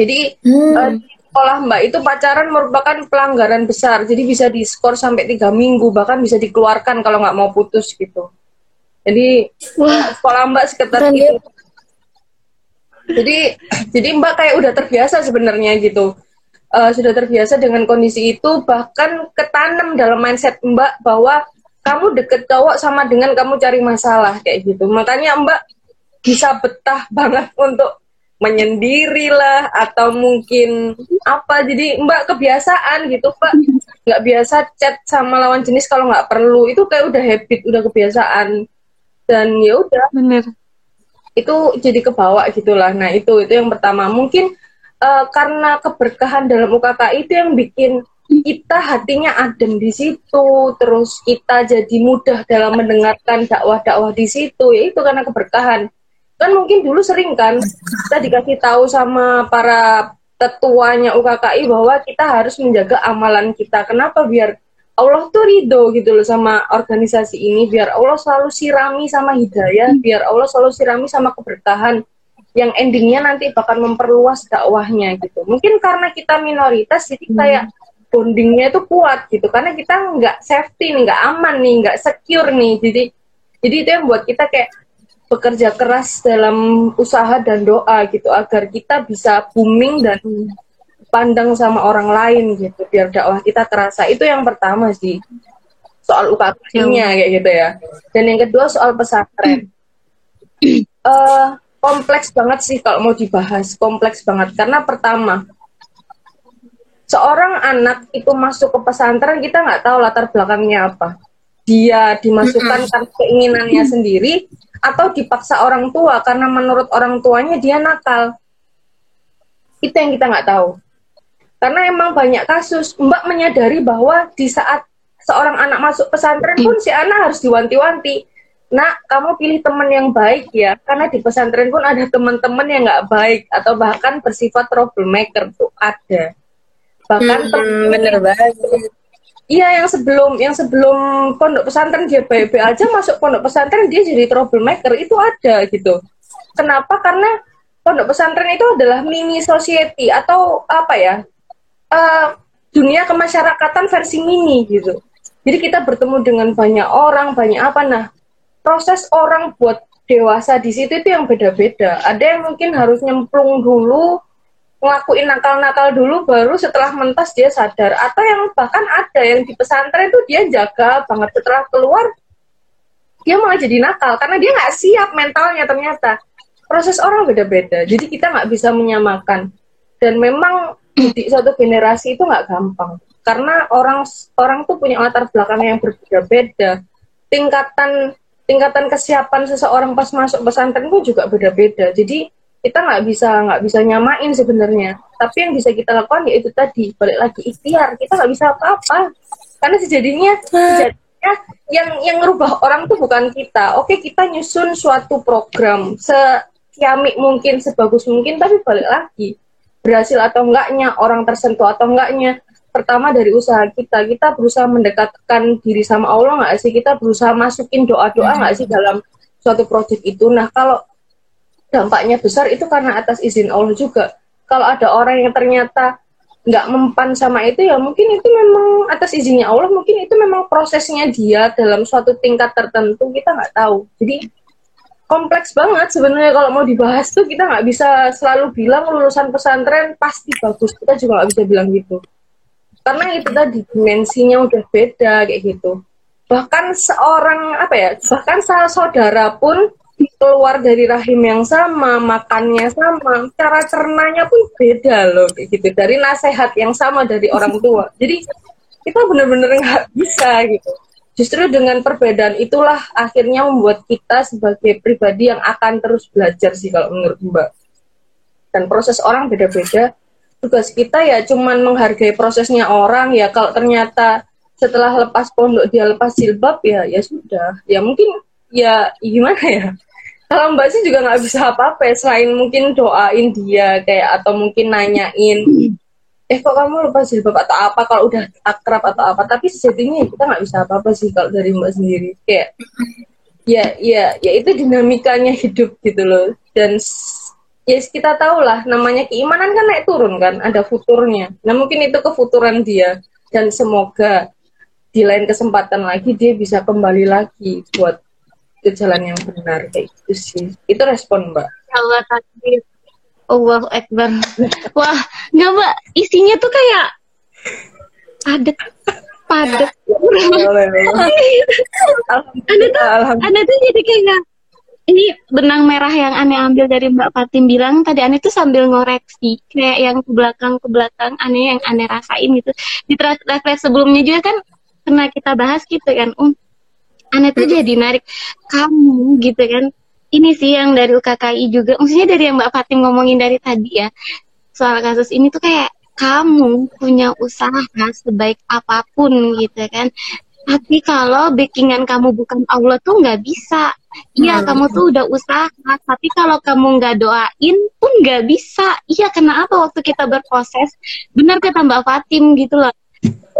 Jadi eh, di sekolah Mbak itu pacaran merupakan pelanggaran besar. Jadi bisa diskor sampai tiga minggu bahkan bisa dikeluarkan kalau nggak mau putus gitu. Jadi Wah. sekolah Mbak seketat ya. itu. Jadi jadi Mbak kayak udah terbiasa sebenarnya gitu Eh, sudah terbiasa dengan kondisi itu bahkan ketanam dalam mindset Mbak bahwa kamu deket cowok sama dengan kamu cari masalah kayak gitu. Makanya Mbak bisa betah banget untuk menyendiri lah atau mungkin apa. Jadi Mbak kebiasaan gitu Mbak. Nggak biasa chat sama lawan jenis kalau nggak perlu. Itu kayak udah habit udah kebiasaan. Dan ya udah. Bener. Itu jadi kebawa gitulah. Nah itu itu yang pertama. Mungkin eh, karena keberkahan dalam UKKI itu yang bikin kita hatinya adem di situ, terus kita jadi mudah dalam mendengarkan dakwah-dakwah di situ. Ya itu karena keberkahan. Kan mungkin dulu sering kan kita dikasih tahu sama para tetuanya UKKI bahwa kita harus menjaga amalan kita. Kenapa biar Allah tuh ridho gitu loh sama organisasi ini biar Allah selalu sirami sama hidayah biar Allah selalu sirami sama keberkahan yang endingnya nanti bakal memperluas dakwahnya gitu. Mungkin karena kita minoritas jadi kayak bondingnya itu kuat gitu. Karena kita nggak safety nih nggak aman nih nggak secure nih. Jadi jadi itu yang buat kita kayak bekerja keras dalam usaha dan doa gitu agar kita bisa booming dan pandang sama orang lain gitu biar dakwah kita terasa. Itu yang pertama sih soal UKK-nya kayak gitu ya. Dan yang kedua soal pesantren. Eh, kompleks banget sih kalau mau dibahas kompleks banget. Karena pertama seorang anak itu masuk ke pesantren kita nggak tahu latar belakangnya apa. Dia dimasukkan karena keinginannya sendiri atau dipaksa orang tua? Karena menurut orang tuanya dia nakal. Itu yang kita nggak tahu. Karena emang banyak kasus. Mbak menyadari bahwa di saat seorang anak masuk pesantren pun si anak harus diwanti-wanti nak kamu pilih teman yang baik ya karena di pesantren pun ada teman-teman yang nggak baik atau bahkan bersifat troublemaker tuh ada bahkan temen- bener banget. Iya yang sebelum yang sebelum pondok pesantren dia baik-baik aja masuk pondok pesantren dia jadi troublemaker itu ada gitu. Kenapa? Karena pondok pesantren itu adalah mini society atau apa ya? eh, dunia kemasyarakatan versi mini gitu. Jadi kita bertemu dengan banyak orang, banyak apa nah proses orang buat dewasa di situ itu yang beda-beda. Ada yang mungkin harus nyemplung dulu, ngelakuin nakal-nakal dulu, baru setelah mentas dia sadar. Atau yang bahkan ada yang di pesantren itu dia jaga banget setelah keluar, dia malah jadi nakal karena dia nggak siap mentalnya ternyata. Proses orang beda-beda, jadi kita nggak bisa menyamakan. Dan memang di satu generasi itu nggak gampang karena orang orang tuh punya latar belakang yang berbeda-beda. Tingkatan tingkatan kesiapan seseorang pas masuk pesantren pun juga beda-beda. Jadi kita nggak bisa nggak bisa nyamain sebenarnya. Tapi yang bisa kita lakukan yaitu tadi balik lagi ikhtiar. Kita nggak bisa apa-apa karena sejadinya sejadinya yang yang ngerubah orang tuh bukan kita. Oke kita nyusun suatu program sekiamik mungkin sebagus mungkin tapi balik lagi berhasil atau enggaknya orang tersentuh atau enggaknya pertama dari usaha kita. Kita berusaha mendekatkan diri sama Allah nggak sih? Kita berusaha masukin doa-doa nggak sih dalam suatu proyek itu? Nah kalau dampaknya besar itu karena atas izin Allah juga. Kalau ada orang yang ternyata nggak mempan sama itu ya mungkin itu memang atas izinnya Allah mungkin itu memang prosesnya dia dalam suatu tingkat tertentu kita nggak tahu. Jadi kompleks banget sebenarnya kalau mau dibahas tuh. Kita nggak bisa selalu bilang lulusan pesantren pasti bagus. Kita juga nggak bisa bilang gitu karena itu tadi dimensinya udah beda kayak gitu. Bahkan seorang apa ya bahkan salah saudara pun keluar dari rahim yang sama makannya sama cara cernanya pun beda loh kayak gitu. Dari nasihat yang sama dari orang tua. Jadi kita benar-benar nggak bisa gitu. Justru dengan perbedaan itulah akhirnya membuat kita sebagai pribadi yang akan terus belajar sih kalau menurut mbak. Dan proses orang beda-beda tugas kita ya cuman menghargai prosesnya orang ya. Kalau ternyata setelah lepas pondok dia lepas jilbab ya ya sudah. Ya mungkin ya gimana ya? Kalau mbak sih juga nggak bisa apa-apa ya, selain mungkin doain dia kayak atau mungkin nanyain eh kok kamu lepas jilbab atau apa? Kalau udah akrab atau apa? Tapi sejatinya kita nggak bisa apa-apa sih kalau dari mbak sendiri. Kayak ya ya ya itu dinamikanya hidup gitu loh. Dan ya yes, kita tahu lah namanya keimanan kan naik turun kan ada futurnya. Nah mungkin itu kefuturan dia. Dan semoga di lain kesempatan lagi dia bisa kembali lagi buat ke jalan yang benar kayak gitu sih. Itu respon mbak. Allah takdir Allah Akbar. Wah nggak mbak isinya tuh kayak padat padat. Anda tuh anda tuh jadi kayak ini benang merah yang aneh ambil dari Mbak Fatim bilang tadi aneh tuh sambil ngoreksi kayak yang ke belakang ke belakang aneh yang aneh rasain gitu. Di refleks sebelumnya juga kan pernah kita bahas gitu kan um aneh tuh jadi narik kamu gitu kan. Ini sih yang dari UKKI juga maksudnya dari yang Mbak Fatim ngomongin dari tadi ya soal kasus ini tuh kayak kamu punya usaha sebaik apa pun gitu kan tapi kalau backingan kamu bukan Allah tuh nggak bisa. Iya, hmm. kamu tuh udah usaha, tapi kalau kamu nggak doain pun nggak bisa. Iya, kenapa waktu kita berproses? Benar kata Mbak Fatim gitu loh.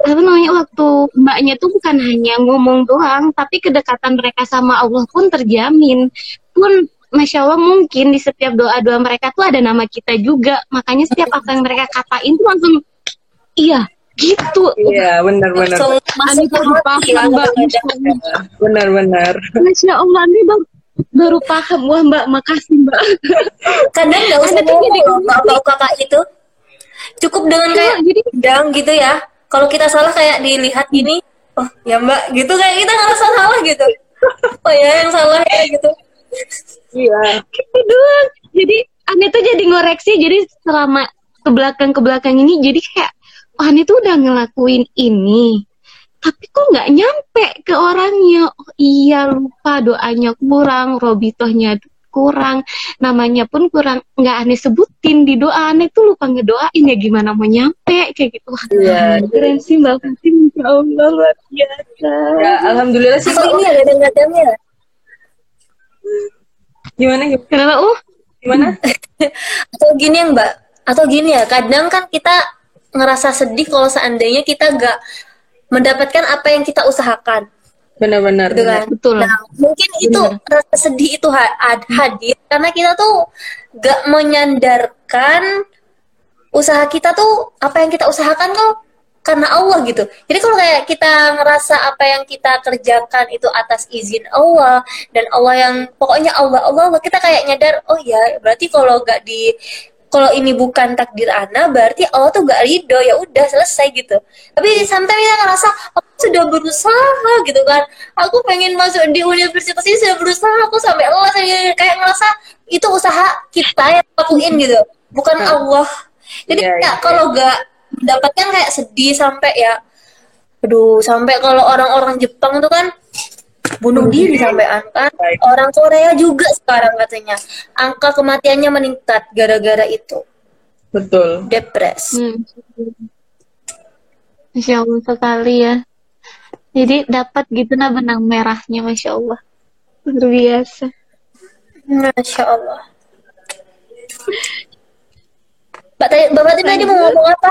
Apa namanya waktu mbaknya tuh bukan hanya ngomong doang, tapi kedekatan mereka sama Allah pun terjamin. Pun Masya Allah mungkin di setiap doa-doa mereka tuh ada nama kita juga. Makanya setiap apa yang mereka katain tuh langsung, iya, gitu. Iya benar benar. Masuk baru paham mbak benar benar. Masya allah ini bang baru paham. Wah mbak makasih mbak. Kadang nggak usah jadi bapak kakak itu. Cukup dengan iya, kayak jadi dang gitu ya. Kalau kita salah kayak dilihat gini oh ya mbak gitu. Kayak kita ngerasa salah gitu. Oh ya yang salah ya gitu. Iya. Gitu doang. Jadi aneh tuh jadi ngoreksi. Jadi selama ke belakang ke belakang ini jadi kayak Ani tuh udah ngelakuin ini tapi kok nggak nyampe ke orangnya? Oh iya lupa doanya kurang robitohnya kurang namanya pun kurang. Nggak aneh sebutin di doa aneh tuh lupa ngedoain ya gimana mau nyampe kayak gitu. Iya keren sih mbak Fatim ya Allah luar biasa. Ya, alhamdulillah sih ini ada dengarnya gimana gimana? Kenapa uh? Gimana? Atau gini ya mbak. Atau gini ya kadang kan kita ngerasa sedih kalau seandainya kita gak mendapatkan apa yang kita usahakan. Benar-benar. Gitu kan? Betul. Nah, mungkin itu rasa sedih itu hadir karena kita tuh gak menyandarkan usaha kita tuh apa yang kita usahakan tuh karena Allah gitu. Jadi kalau kayak kita ngerasa apa yang kita kerjakan itu atas izin Allah dan Allah yang pokoknya Allah Allah, Allah kita kayak nyadar oh ya berarti kalau nggak di kalau ini bukan takdir Ana berarti Allah tuh gak ridho. Ya udah selesai gitu. Tapi sometimes kita ngerasa aku sudah berusaha gitu kan. Aku pengen masuk di universitas ini sudah berusaha aku sampai Allah kayak ngerasa itu usaha kita yang lakuin gitu bukan Allah. Jadi Iya, ya, iya. kalau gak mendapatkan kayak sedih sampai ya aduh sampai kalau orang-orang Jepang tuh kan bunuh diri sampai angka orang Korea juga sekarang katanya angka kematiannya meningkat gara-gara itu Betul. depres Hmm. Masya Allah sekali ya. Jadi dapat gitu nah benang merahnya, Masya Allah. Luar biasa. masya Allah Mbak tadi, Bapak tadi mau ngomong apa?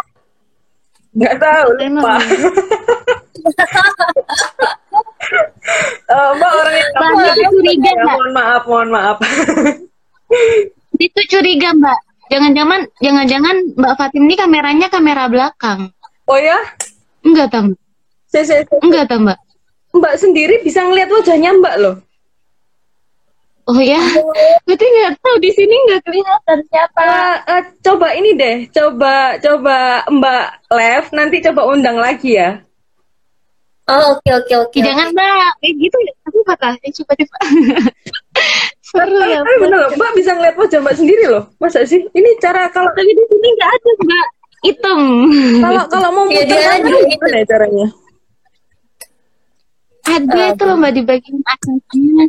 Nggak tahu, lupa. Eh, Mbak orang yang Mbak, itu curiga, Ya, Mbak. mohon maaf, mohon maaf. Itu curiga, Mbak. Jangan-jangan, jangan-jangan Mbak Fatim ini kameranya kamera belakang. Oh ya? Enggak, saya- Enggak, Tam, Mbak. Mbak sendiri bisa ngeliat wajahnya Mbak loh. Oh ya, berarti nggak tahu di sini nggak kelihatan siapa. Eh, eh, coba ini deh, coba coba Mbak Lev nanti coba undang lagi ya. Oh oke oke oke Jangan Mbak, kayak gitu ya. Aku kata, eh, coba coba. Seru ya. Tapi bener loh, Mbak bisa ngeliat wajah Mbak sendiri loh. Masa sih? Ini cara kalau Tapi di sini nggak ada Mbak. Hitam. kalau kalau mau dia kamera juga gimana ya caranya? Ada itu loh Mbak di bagian atasnya.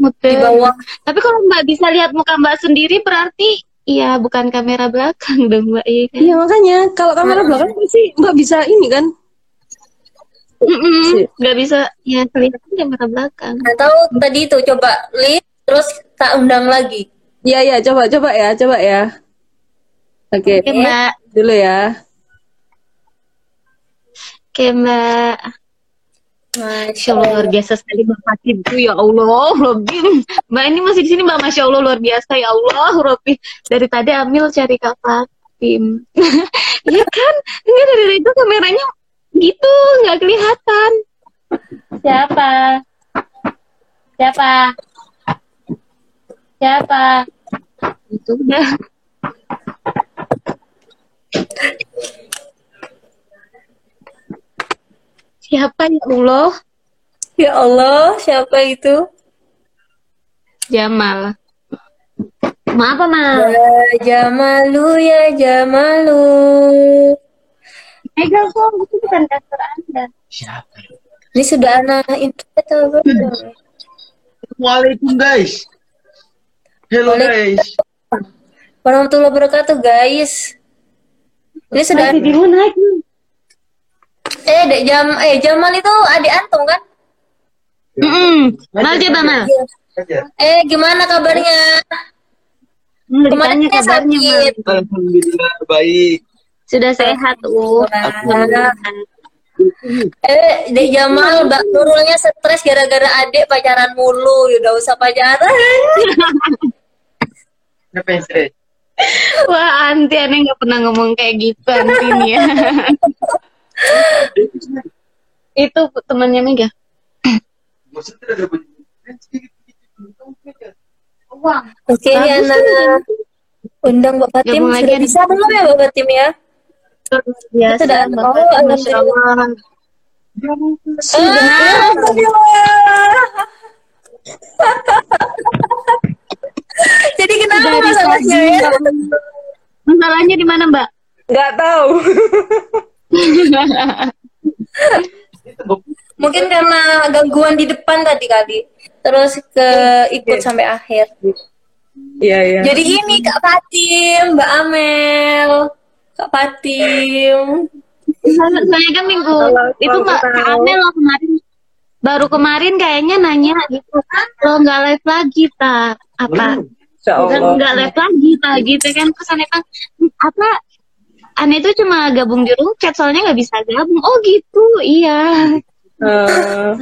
Muter. di bawah Tapi kalau Mbak bisa lihat muka Mbak sendiri berarti Iya, bukan kamera belakang dong, Mbak. Iya kan? Iya makanya kalau kamera belakang pasti Mbak bisa ini kan? Nggak bisa, ya kelihatan kamera belakang. atau tadi itu coba lihat terus tak undang lagi Iya iya coba coba ya coba ya. Oke Oke, Mbak. dulu ya. Oke, Mbak. Masya Allah luar biasa sekali Mbak Fatim tuh ya Allah Robin Mbak ini masih di sini Mbak Masya Allah luar biasa ya Allah Robin dari tadi Amil cari Kak Fatim Iya kan enggak dari itu kameranya gitu nggak kelihatan. Siapa? Siapa? Siapa? Itu udah. Siapa ya Allah? Ya Allah siapa itu? Jamal. Maaf Ma ya Jamalu ya Jamalu Mega kok itu bukan kasur Anda. Siapa? ini sudah anak internet atau belum Waalaikum guys. Hello guys. warahmatullahi wabarakatuh guys ini sudah Masih di mana lagi? eh dek jam eh Jamal itu adik antum kan. Mal coba Mal. Aja. eh gimana kabarnya Hmm, kemarin ditanya dia kabarnya Mal. sakit Alhamdulillah baik. Sudah sehat, uh. Alhamdulillah. Eh, Dek Jamal, Mbak Nurulnya stres gara-gara adik pacaran mulu. Udah usah pacaran. Yang stres? Wah, anti aneh nggak pernah ngomong kayak gitu anti nih ya. Itu temannya Mega. Oke, anak undang. Gabung lagi Sudah bisa belum ya Mbak Fatim ya? Biasa. Sudah. Mbak Oh, Masya. Allah. Ah. Jadi kenapa masalahnya ya? Masalahnya di mana, Mbak? Nggak tahu. Mungkin karena gangguan di depan tadi kali. Terus ke ikut sampai akhir. Iya iya. Jadi ini Kak Fatim, Mbak Amel, Kak Fatim. Soalnya kan minggu. Halo, itu Mbak. Amel. loh kemarin. Baru kemarin kayaknya nanya gitu lo nggak live lagi tak apa? Nggak live lagi tak gitu kan. Terus aneh kan apa? Aneh itu cuma gabung di room chat soalnya nggak bisa gabung. Oh gitu. Iya. Eh,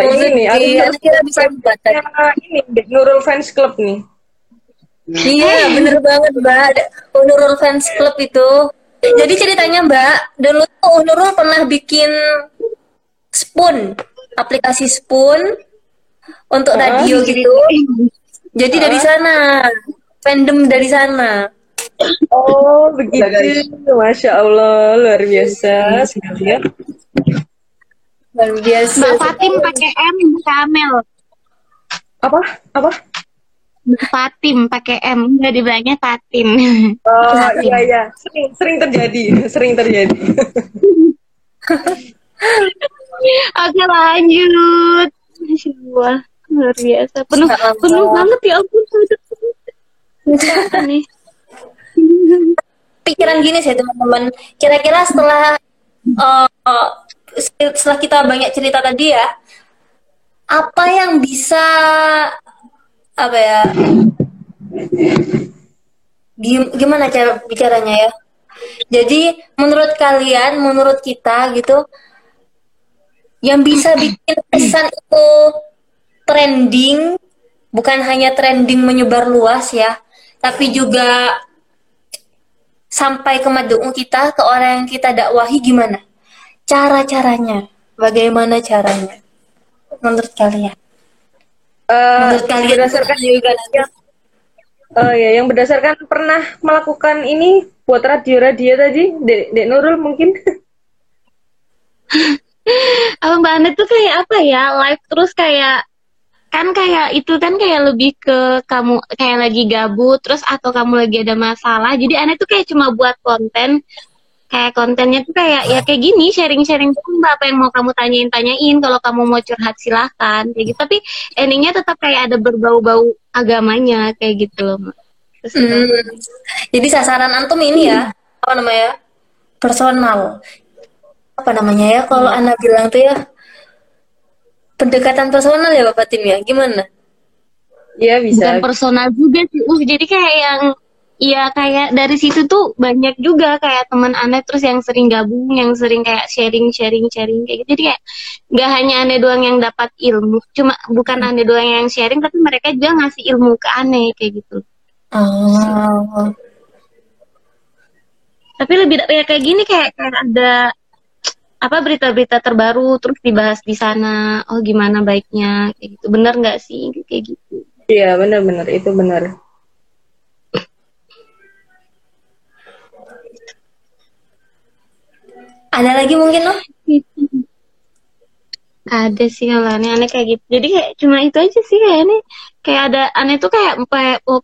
eh, ini aku Iya, kira bisa buat tadi. Ya, ini Nurul Fans Club nih. Iya, bener banget Mbak. Ada Nurul Fans Club itu. Jadi ceritanya Mbak, dulu tuh Nurul pernah bikin spoon, aplikasi spoon untuk radio gitu. Jadi dari sana, fandom dari sana. Oh, begitu. Masya Allah, luar biasa sekali ya. Luar biasa. Mbak Fatim pakai M Kamel. Apa? Apa? Fatim pakai M, nggak dibilangnya Fatim. Oh, iya iya. Sering sering terjadi, sering terjadi. Oke lanjut. Allah, luar biasa. Penuh, Allah. penuh banget ya ampun. Nih. Pikiran gini sih teman-teman. Kira-kira setelah eh, setelah kita banyak cerita tadi ya, apa yang bisa apa ya? Gim- Gimana cara bicaranya ya? Jadi menurut kalian, menurut kita gitu, yang bisa bikin pesan itu trending, bukan hanya trending menyebar luas ya, tapi juga sampai ke madung kita, ke orang yang kita dakwahi gimana? Cara-caranya, bagaimana caranya? Menurut kalian? Eh, Menurut kalian berdasarkan juga nanti. Oh ya, yang berdasarkan pernah melakukan ini buat radio-radio tadi, Dek, Dek Nurul mungkin. Apa Mbak Anet tuh kayak apa ya? Live terus kayak kan kayak itu kan kayak lebih ke kamu kayak lagi gabut terus atau kamu lagi ada masalah. Jadi Anet tuh kayak cuma buat konten kayak kontennya tuh kayak ya kayak gini sharing-sharing tuh mbak apa yang mau kamu tanyain tanyain kalau kamu mau curhat silahkan kayak gitu tapi endingnya tetap kayak ada berbau-bau agamanya kayak gitu loh Mbak. Terus Hmm. Jadi sasaran antum ini ya, apa namanya? Personal. Apa namanya ya? Kalau anak bilang tuh ya pendekatan personal ya Bapak Tim ya. Gimana? Iya bisa. bukan personal juga sih uh jadi kayak yang Iya kayak dari situ tuh banyak juga kayak teman aneh terus yang sering gabung, yang sering kayak sharing, sharing, sharing kayak gitu. Jadi kayak nggak hanya aneh doang yang dapat ilmu, cuma bukan aneh doang yang sharing, tapi mereka juga ngasih ilmu ke aneh kayak gitu. Oh. Tapi lebih ya kayak gini kayak, kayak ada apa berita-berita terbaru terus dibahas di sana. Oh gimana baiknya kayak gitu. Bener nggak sih kayak gitu? Iya, benar-benar itu benar. Ada lagi mungkin loh? Ada sih kalau aneh-aneh kayak gitu. Jadi kayak cuma itu aja sih kayak ini kayak ada aneh tuh kayak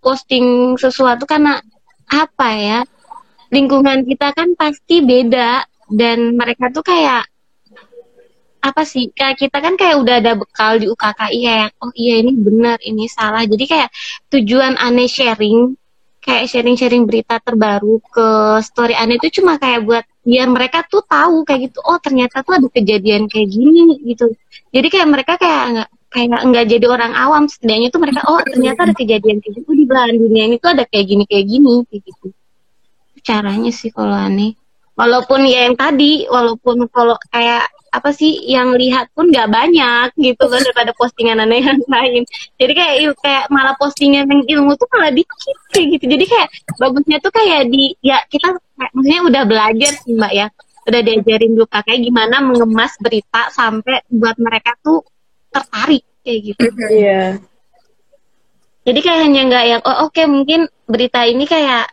posting sesuatu karena apa ya? Lingkungan kita kan pasti beda dan mereka tuh kayak apa sih? Kayak kita kan kayak udah ada bekal di UKKI kayak oh iya ini benar, ini salah. Jadi kayak tujuan aneh sharing kayak sharing-sharing berita terbaru ke story aneh itu cuma kayak buat biar mereka tuh tahu kayak gitu oh ternyata tuh ada kejadian kayak gini gitu. Jadi kayak mereka kayak nggak kayak nggak jadi orang awam setidaknya tuh mereka oh ternyata ada kejadian kayak gitu di belahan dunia ini tuh ada kayak gini kayak gini kayak gitu. Caranya sih kalau aneh. Walaupun ya yang tadi walaupun kalau kayak apa sih yang lihat pun nggak banyak gitu kan daripada postingan aneh yang lain. Jadi kayak kayak malah postingan yang ilmu tuh malah dikit kayak gitu. Jadi kayak bagusnya tuh kayak di ya kita maksudnya udah belajar sih mbak ya. Udah diajarin dulu kayak gimana mengemas berita sampai buat mereka tuh tertarik kayak gitu. Iya. jadi kayak hanya nggak yang oh oke mungkin berita ini kayak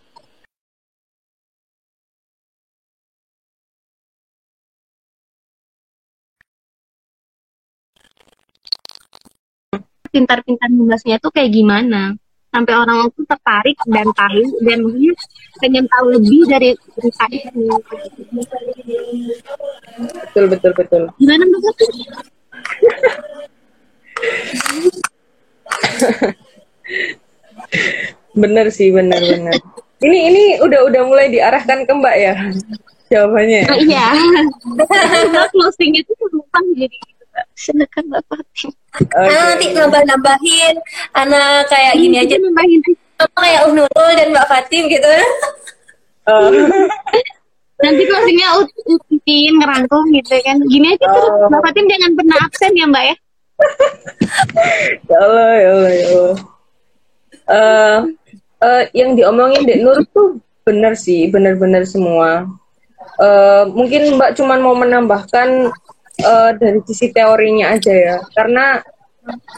pintar-pintar membahasnya tuh kayak gimana? Sampai orang tuh tertarik dan tahu dan pengen tahu lebih dari berita itu Betul betul betul. gimana mbak Fatih? Bener sih, bener bener. Ini ini udah udah mulai diarahkan ke Mbak ya jawabannya. Oh, iya closing itu lupa jadi gitu, silakan mbak Fatih. Anak nanti nambah-nambahin, anak kayak gini aja, nambahin aja. Kayak Uh Nurul dan Mbak Fatim gitu. Oh. nanti closingnya ut- utin ngerangkum gitu kan gini aja terus Oh. mbak Fatim jangan pernah absen ya mbak ya ya Allah, ya Allah, ya Allah. Eh, eh, yang diomongin Dek Nur tuh bener sih, bener-bener semua. Eh, mungkin Mbak cuman mau menambahkan eh, dari sisi teorinya aja ya, karena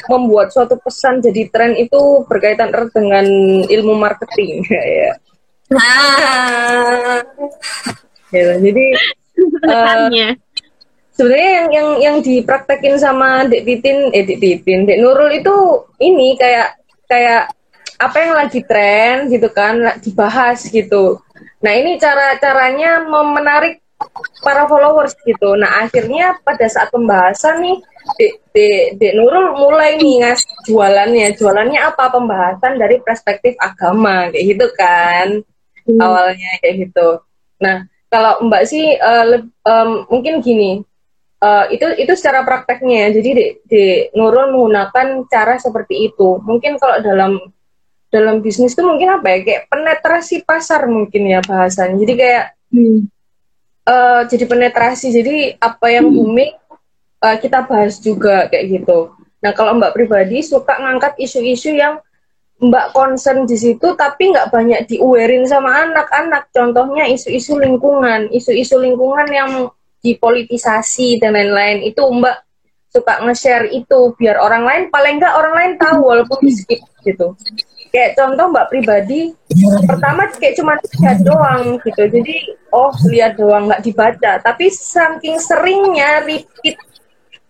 membuat suatu pesan jadi tren itu berkaitan erat dengan ilmu marketing ya. Nah, Ya, Jadi Pesannya. sebenarnya yang yang yang dipraktekin sama Dek Titin, eh Dek Titin, Dek Nurul itu ini kayak kayak apa yang lagi tren gitu kan, dibahas gitu. Nah ini cara caranya mem- menarik para followers gitu. Nah akhirnya pada saat pembahasan nih, Dek, Dek, Dek Nurul mulai nih ngas jualannya, jualannya apa pembahasan dari perspektif agama kayak gitu kan awalnya kayak gitu. Nah, kalau Mbak sih eh, leb- em, mungkin gini, eh, itu itu secara prakteknya ya. Jadi di, di Nurul menggunakan cara seperti itu. Mungkin kalau dalam dalam bisnis tuh mungkin apa ya kayak penetrasi pasar mungkin ya bahasanya. Jadi kayak Hmm. Eh, jadi penetrasi. Jadi apa yang booming eh, kita bahas juga kayak gitu. Nah kalau Mbak pribadi suka ngangkat isu-isu yang Mbak concern di situ tapi nggak banyak diuerin sama anak-anak. Contohnya isu-isu lingkungan, isu-isu lingkungan yang dipolitisasi dan lain-lain itu Mbak suka nge-share itu biar orang lain paling nggak orang lain tahu walaupun di skip gitu. Kayak contoh Mbak pribadi pertama kayak cuma lihat doang gitu. Jadi oh lihat doang nggak dibaca. Tapi saking seringnya repeat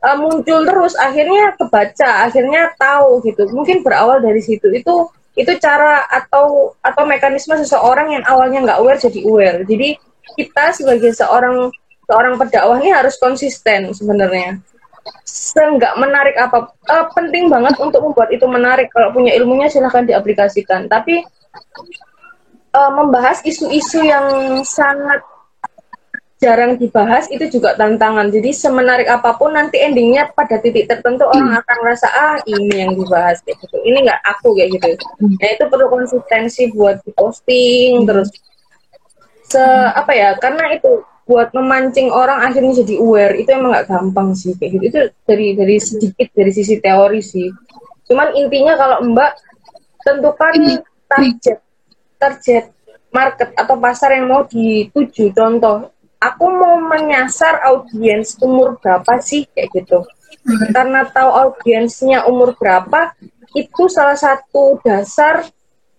uh, muncul terus akhirnya kebaca akhirnya tahu gitu mungkin berawal dari situ itu itu cara atau atau mekanisme seseorang yang awalnya nggak aware jadi aware jadi kita sebagai seorang seorang pendakwah ini harus konsisten sebenarnya seenggak menarik apa eh, penting banget untuk membuat itu menarik kalau punya ilmunya silahkan diaplikasikan tapi eh, membahas isu-isu yang sangat jarang dibahas itu juga tantangan. Jadi semenarik apa pun nanti endingnya pada titik tertentu orang akan merasa ah ini yang dibahas kayak gitu. Ini nggak aku kayak gitu. Nah itu perlu konsistensi buat diposting terus se apa ya karena itu buat memancing orang akhirnya jadi aware. Itu emang nggak gampang sih kayak gitu. Itu dari dari sedikit dari sisi teori sih. Cuman intinya kalau mbak tentukan target target market atau pasar yang mau dituju. Contoh aku mau menyasar audiens umur berapa sih? Kayak gitu. Karena tahu audiensnya umur berapa itu salah satu dasar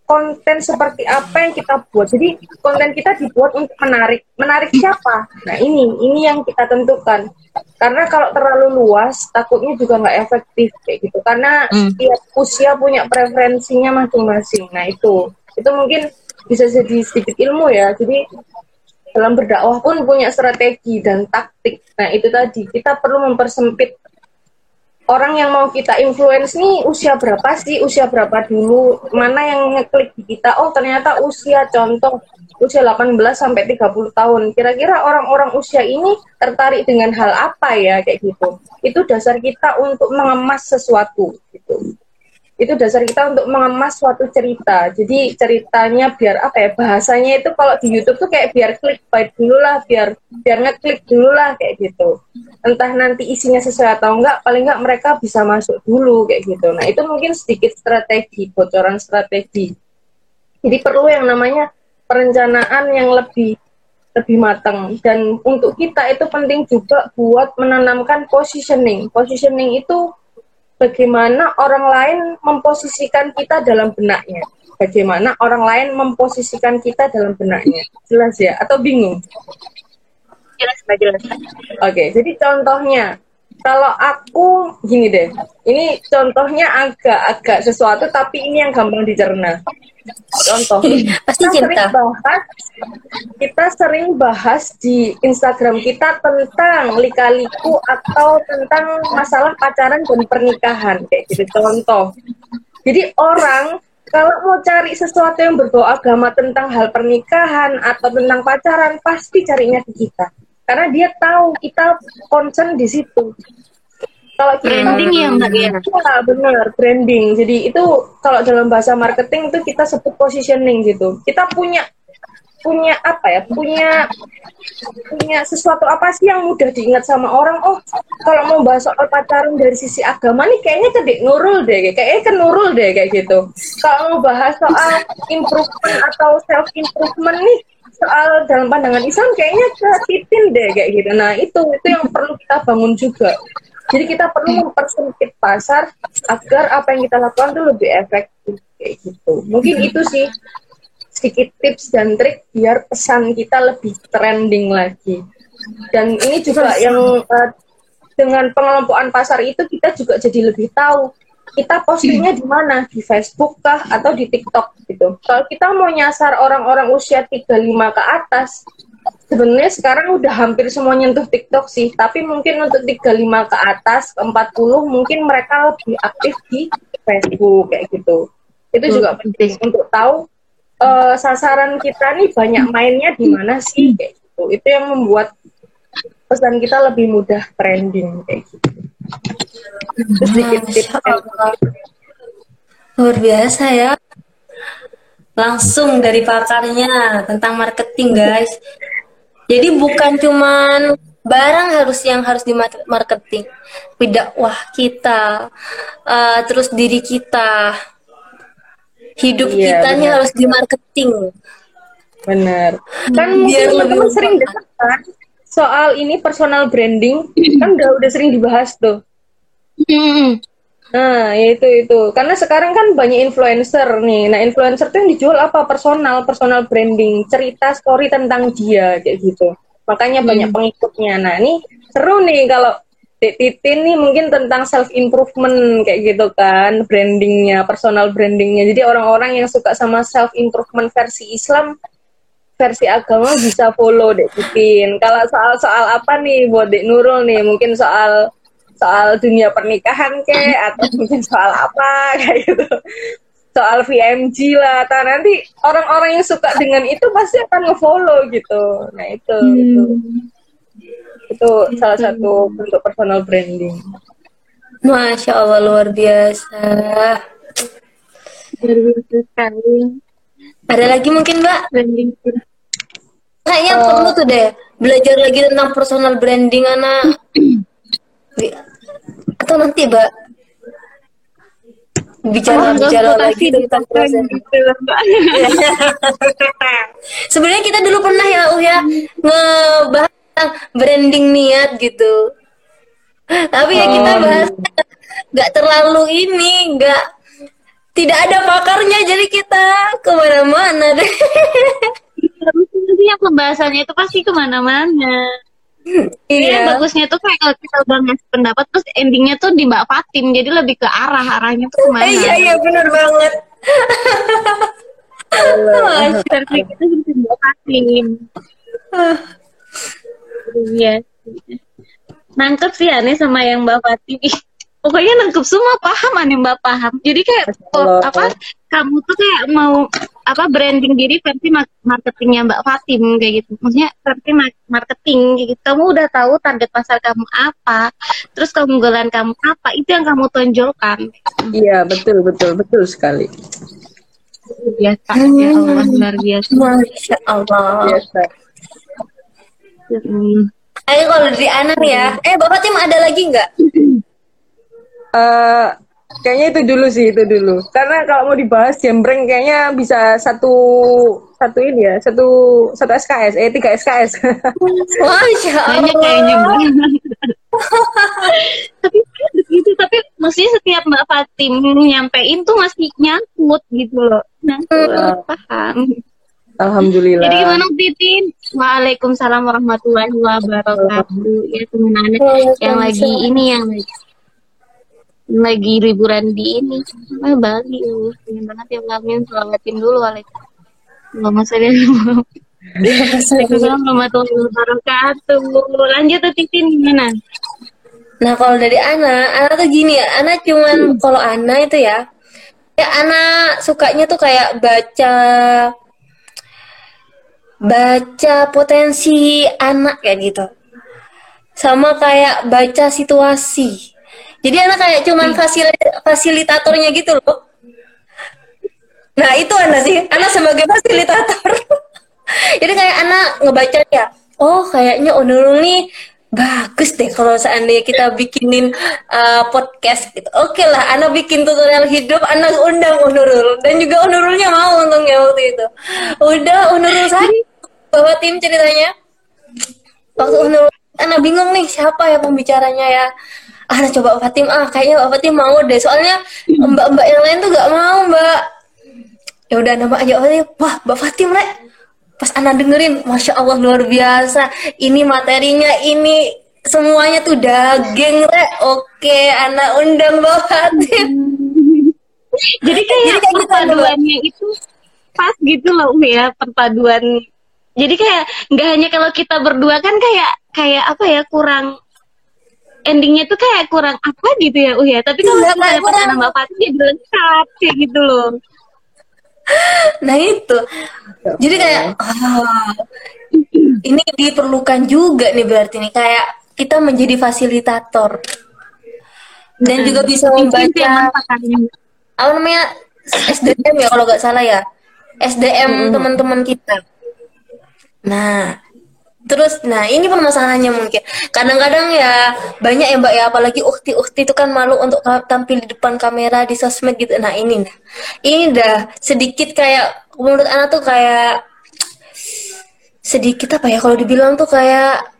konten seperti apa yang kita buat. Jadi konten kita dibuat untuk menarik. Menarik siapa? Nah ini ini yang kita tentukan. Karena kalau terlalu luas takutnya juga nggak efektif kayak gitu. Karena setiap usia punya preferensinya masing-masing. Nah itu. Itu mungkin bisa jadi sedikit ilmu ya. Jadi dalam berdakwah pun punya strategi dan taktik. Nah, itu tadi. Kita perlu mempersempit orang yang mau kita influence nih usia berapa sih? Usia berapa dulu? Mana yang ngeklik di kita? Oh, ternyata usia contoh usia 18 sampai 30 tahun. Kira-kira orang-orang usia ini tertarik dengan hal apa ya kayak gitu. Itu dasar kita untuk mengemas sesuatu gitu itu dasar kita untuk mengemas suatu cerita. Jadi ceritanya biar apa ya bahasanya itu kalau di YouTube tuh kayak biar klik baik dulu lah, biar biar ngeklik dulu lah kayak gitu. Entah nanti isinya sesuai atau enggak, paling enggak mereka bisa masuk dulu kayak gitu. Nah itu mungkin sedikit strategi, bocoran strategi. Jadi perlu yang namanya perencanaan yang lebih lebih matang dan untuk kita itu penting juga buat menanamkan positioning. Positioning itu bagaimana orang lain memposisikan kita dalam benaknya. Bagaimana orang lain memposisikan kita dalam benaknya. Jelas ya? Atau bingung? Jelas, Mbak, jelas. Oke, jadi contohnya, kalau aku gini deh, ini contohnya agak-agak sesuatu, tapi ini yang gampang dicerna. Contoh, Pasti kita sering cinta. bahas, kita sering bahas di Instagram kita tentang lika-liku atau tentang masalah pacaran dan pernikahan, kayak gitu. Contoh, jadi orang kalau mau cari sesuatu yang berbau agama tentang hal pernikahan atau tentang pacaran, pasti carinya ke kita. Karena dia tahu kita concern di situ. Kalau kita Branding ya, Mbak, ya? Iya, benar, branding. Jadi itu kalau dalam bahasa marketing itu kita sebut positioning gitu. Kita punya punya apa ya punya punya sesuatu apa sih yang mudah diingat sama orang oh kalau mau bahas soal pacaran dari sisi agama nih kayaknya ke Dek Nurul deh kayaknya ke Nurul deh kayak gitu kalau mau bahas soal improvement atau self improvement nih soal dalam pandangan Islam kayaknya ke Titin deh kayak gitu. Nah itu itu yang perlu kita bangun juga. Jadi kita perlu mempersempit pasar agar apa yang kita lakukan itu lebih efektif kayak gitu. Mungkin itu sih sedikit tips dan trik biar pesan kita lebih trending lagi. Dan ini juga yang uh, dengan pengelompokan pasar itu kita juga jadi lebih tahu kita postingnya di mana di Facebook kah atau di TikTok gitu. Kalau kita mau nyasar orang-orang usia 35 ke atas, sebenarnya sekarang udah hampir semua nyentuh TikTok sih, tapi mungkin untuk 35 ke atas, ke 40 mungkin mereka lebih aktif di Facebook kayak gitu. Itu juga penting untuk tahu uh, sasaran kita nih banyak mainnya di mana sih kayak gitu. Itu yang membuat pesan kita lebih mudah trending kayak gitu. Sedikit Luar biasa ya. Langsung dari pakarnya tentang marketing, guys. Jadi bukan cuman barang harus yang harus di marketing, dakwah kita, uh, terus diri kita, hidup Iya, kitanya benar. harus di marketing. Bener. Kan Biar mungkin lebih sering dengar kan soal ini personal branding kan udah udah sering dibahas tuh. Hmm. Nah, itu itu. Karena sekarang kan banyak influencer nih. Nah, influencer tuh yang dijual apa? Personal, personal branding, cerita story tentang dia kayak gitu. Makanya banyak pengikutnya. Nah, ini seru nih kalau Titin nih mungkin tentang self improvement kayak gitu kan, brandingnya, personal brandingnya. Jadi orang-orang yang suka sama self improvement versi Islam, versi agama bisa follow Dek Titin. Kalau soal-soal apa nih buat Dek Nurul nih, mungkin soal soal dunia pernikahan ke atau mungkin soal apa kayak gitu soal VMG lah atau nanti orang-orang yang suka dengan itu pasti akan ngefollow gitu nah itu itu itu salah satu bentuk personal branding Masya Allah luar biasa. Luar biasa sekali. Ada lagi mungkin Mbak? Branding. Kayaknya perlu tuh deh belajar lagi tentang personal branding anak. Atau nanti Mbak bicara bicara lagi tentang gitu Mbak. Sebenarnya kita dulu pernah ya Uh ya ngebahas tentang branding niat gitu. Tapi ya kita Oh. bahas nggak terlalu ini, nggak tidak ada pakarnya jadi kita ke mana-mana deh. Harusnya sih yang pembahasannya itu pasti ke mana-mana. Iya. bagusnya tuh kayak kalau kita udah ngasih pendapat terus endingnya tuh di Mbak Fatim jadi lebih ke arah arahnya tuh ke mana? Iya iya benar banget. Versi kita bisa Mbak Fatim. Iya. Nangkep sih aneh sama yang Mbak Fatim. Pokoknya nangkep semua paham aneh Mbak paham. Jadi kayak Allah. apa kamu tuh kayak mau apa branding diri versi ma- marketingnya Mbak Fatim kayak gitu. Maksudnya versi ma- marketing kayak gitu. Kamu udah tahu target pasar kamu apa, terus keunggulan kamu apa, itu yang kamu tonjolkan. iya betul betul betul sekali Biasa ya Allah luar biasa. Masya Allah. biasa Hmm. Ayo kalau dari Anak ya. Eh Bapak Tim ada lagi nggak? Eh, kayaknya itu dulu sih itu dulu. Karena kalau mau dibahas jembreng kayaknya bisa satu satu ini ya satu satu SKS eh tiga SKS Masya Allah. kayaknya tapi gitu tapi maksudnya setiap Mbak Fatim nyampein tuh masih nyangkut gitu loh. Nyangkut paham. Alhamdulillah. Jadi gimana Titin Waalaikumsalam warahmatullahi wabarakatuh. Ya teman anak yang lagi ini yang lagi yang lagi liburan di ini ah, Bali. Ya pengen banget ya ngamin selamatin dulu Waalaikumsalam Waalaikumsalam warahmatullahi wabarakatuh. Lanjut tuh Titin gimana? Nah kalau dari Ana, Ana tuh gini ya, Ana cuman kalau Ana itu ya, ya Ana sukanya tuh kayak baca baca potensi anak kayak gitu, sama kayak baca situasi. Jadi Ana kayak cuman fasili- fasilitatornya gitu loh. Nah itu Ana sih, Ana sebagai fasilitator. Jadi kayak anak ngebaca ya, oh kayaknya Onurul nih bagus deh kalau seandainya kita bikinin uh, podcast gitu. Oke lah, anak bikin tutorial hidup, anak undang Onurul dan juga Onurulnya mau untungnya waktu itu. Udah Onurul saya bawa tim ceritanya. Waktu Onurul, anak bingung nih siapa ya pembicaranya ya. Ah, nah coba Fatim. Ah kayaknya Mbak Fatim mau deh. Soalnya mbak-mbak yang lain tuh gak mau mbak. Ya udah nama aja oh, wah Mbak Fatim rek. Pas anak dengerin masya Allah luar biasa. Ini materinya ini semuanya tuh daging rek. Oke anak undang Mbak Fatim. Jadi kayak Jadi kayak gitu, perpaduannya itu pas gitu loh Umi ya perpaduan. Jadi kayak nggak hanya kalau kita berdua kan kayak kayak apa ya kurang endingnya tuh kayak kurang apa gitu ya Uh ya. Tapi kalau misalnya kurang. ada Mbak Fatih jadi lengkap kayak gitu loh. nah itu. Jadi kayak ah, ini diperlukan juga nih berarti nih kayak kita menjadi fasilitator. Dan juga bisa membaca apa namanya SDM ya kalau nggak salah ya. SDM teman-teman kita. Nah terus nah ini permasalahannya mungkin. Kadang-kadang ya banyak ya mbak ya apalagi ukti-ukti itu kan malu untuk tampil di depan kamera di sosmed gitu. Nah ini dah. Ini dah sedikit kayak menurut anak tuh kayak sedikit apa ya kalau dibilang tuh kayak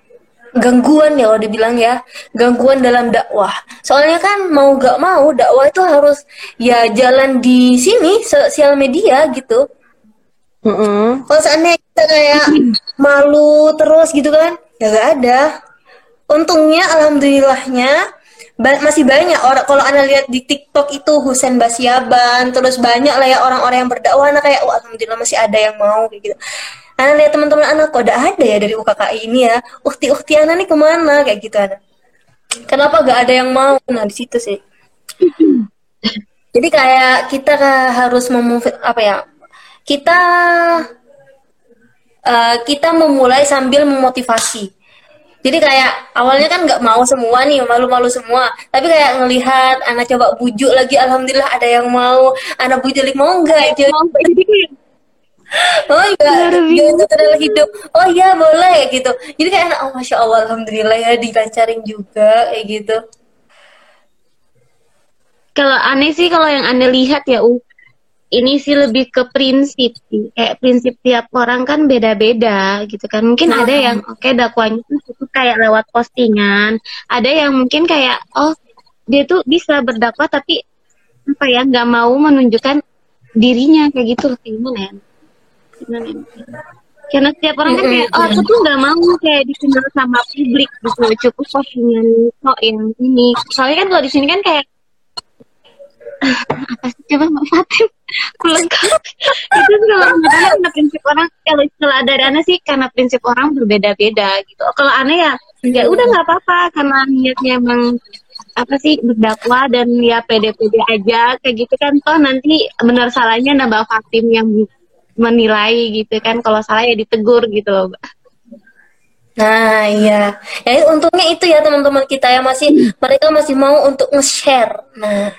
gangguan ya kalau dibilang ya. Gangguan dalam dakwah. Soalnya kan mau gak mau dakwah itu harus ya jalan di sini sosial media gitu. Mm-mm. kalau seandainya kita kayak malu terus gitu kan? Ya gak ada. Untungnya alhamdulillahnya ba- masih banyak orang kalau anda lihat di TikTok itu Husen Basyaban terus banyak lah ya orang-orang yang berdakwah. Anak kayak oh, alhamdulillah masih ada yang mau kayak gitu. Anak lihat teman-teman anak kok ada ada ya dari UKKI ini ya? Ukti-ukti anak nih ke mana? Kayak gitu anak kenapa gak ada yang mau? Nah di situ sih. Jadi kayak kita harus memove apa ya? Kita eh, kita memulai sambil memotivasi. Jadi kayak awalnya kan nggak mau semua nih malu-malu semua. Tapi kayak ngelihat anak coba bujuk lagi alhamdulillah ada yang mau. Anak bujuk lagi mau nggak? Jadi oh enggak dia tutorial hidup. Oh iya boleh gitu. Jadi kayak anak oh masya allah alhamdulillah ya dilancarin juga kayak gitu. Kalau aneh sih kalau yang aneh lihat ya uh ini sih lebih ke prinsip sih. Kayak prinsip tiap orang kan beda-beda gitu kan. Mungkin Nah. ada yang oke dakwanya tuh cukup kayak lewat postingan. Ada yang mungkin kayak oh dia tuh bisa berdakwah tapi apa ya nggak mau menunjukkan dirinya kayak gitu loh gimana ya? Gimana ya? karena setiap orang kan kayak oh aku tuh nggak mau kayak dikenal sama publik gitu cukup postingan kok yang ini. Soalnya kan kalau di sini kan kayak apa sih coba Mbak Fatim lengkap itu kalau menurut Ana karena prinsip orang kalau istilah dari Ana sih karena prinsip orang berbeda-beda gitu kalau aneh ya ya udah nggak apa-apa karena niatnya emang apa sih berdakwah dan ya pede-pede aja kayak gitu kan toh nanti benar salahnya nambah Fatim yang menilai gitu kan kalau salah ya ditegur gitu loh Mbak. Nah, iya. Ya untungnya itu ya teman-teman kita yang masih mereka masih mau untuk nge-share. Nah,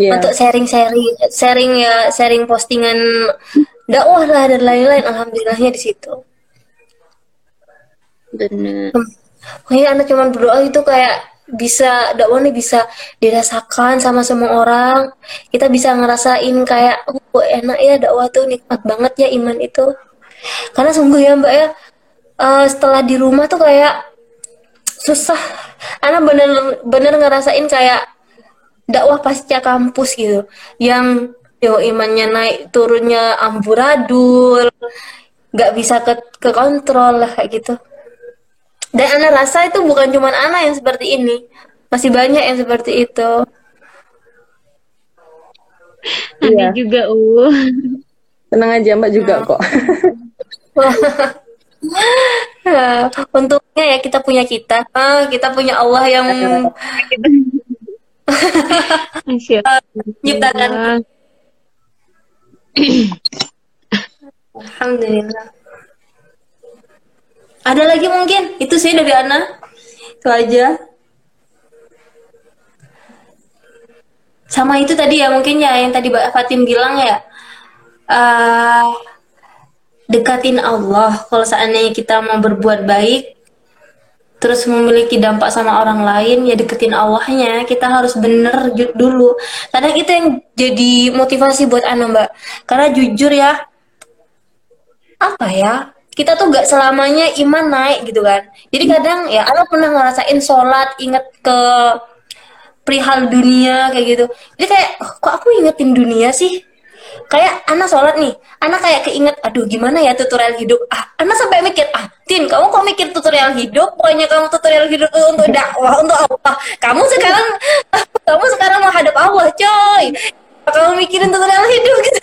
Iya. untuk sharing-sharing, sharing ya, sharing postingan dakwah lah dan lain-lain. Alhamdulillahnya di situ. bener Kayak anak cuman berdoa itu kayak bisa dakwah nih bisa dirasakan sama semua orang. Kita bisa ngerasain kayak oh enak ya dakwah tuh nikmat banget ya iman itu. Karena sungguh ya Mbak ya eh, setelah di rumah tuh kayak susah. Anak bener bener ngerasain kayak dakwah pasca kampus gitu. Yang yo imannya naik turunnya amburadul, nggak bisa ke ke kontrol lah kayak gitu. Dan Ana rasa itu bukan cuma Ana yang seperti ini. Masih banyak yang seperti itu. aneh Iya. juga uh Tenang aja Mbak juga kok. Ya, Untungnya ya kita punya kita. Ah, kita punya Allah yang Menciptakan. Allah. Alhamdulillah. Ada lagi mungkin? Itu sih dari Ana. Itu aja. Sama itu tadi ya mungkin ya yang tadi Mbak Fatim bilang ya. eh, dekatin Allah kalau seandainya kita mau berbuat baik terus memiliki dampak sama orang lain ya deketin Allahnya kita harus bener dulu. Kadang itu yang jadi motivasi buat anak mbak. Karena jujur ya apa ya kita tuh gak selamanya iman naik gitu kan. Jadi kadang ya anak pernah ngerasain sholat inget ke perihal dunia kayak gitu. Jadi kayak "Oh, kok aku ingetin dunia sih kayak anak sholat nih. Anak kayak keinget aduh gimana ya tutorial hidup? Ah anak sampai mikir ah tin kamu kok mikir tutorial hidup? Pokoknya kamu tutorial hidup untuk dakwah untuk Allah. Kamu sekarang kamu sekarang menghadap Allah coy. Kamu mikirin tutorial hidup gitu.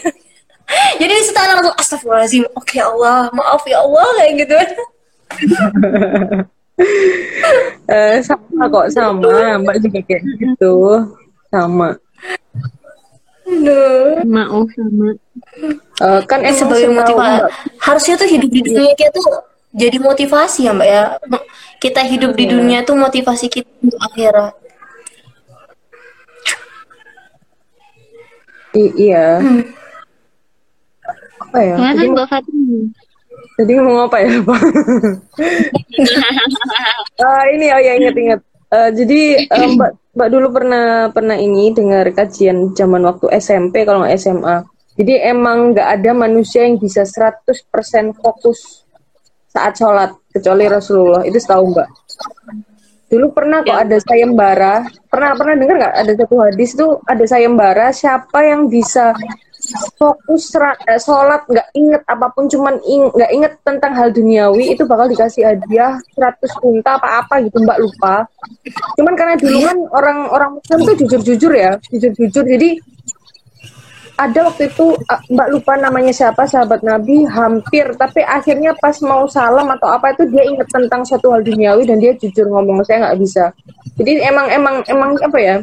Jadi di situ anak langsung astagfirullahaladzim oke Allah maaf ya Allah kayak gitu. Eh, sama kok sama. Mbak juga kayak gitu. Sama Aduh. Maaf sama. Eh, kan emang sebagai motivasi harusnya tuh hidup di dunia kita tuh jadi motivasi ya mbak ya kita hidup di Iya. dunia tuh motivasi kita untuk akhirat i- iya Hmm. apa ya Ya tadi, kan Mbak tadi ngomong apa ya Pak? Ah, ini oh ya inget-inget Eh, jadi eh, mbak mbak dulu pernah pernah ini dengar kajian zaman waktu SMP kalau nggak SMA jadi emang nggak ada manusia yang bisa 100% fokus saat sholat kecuali Rasulullah. Itu tahu mbak. Dulu pernah kok ada sayembara. Pernah pernah dengar nggak? Ada satu hadis tuh ada sayembara siapa yang bisa fokus eh, sholat nggak inget apa pun cuman nggak inget tentang hal duniawi itu bakal dikasih hadiah 100 unta apa apa gitu mbak lupa. Cuman karena dulu kan orang-orang muslim tuh jujur-jujur ya jujur-jujur. Jadi ada waktu itu ah, mbak lupa namanya siapa sahabat nabi hampir. Tapi akhirnya pas mau salam atau apa itu dia inget tentang suatu hal duniawi dan dia jujur ngomong. Saya nggak bisa. Jadi emang emang emang apa ya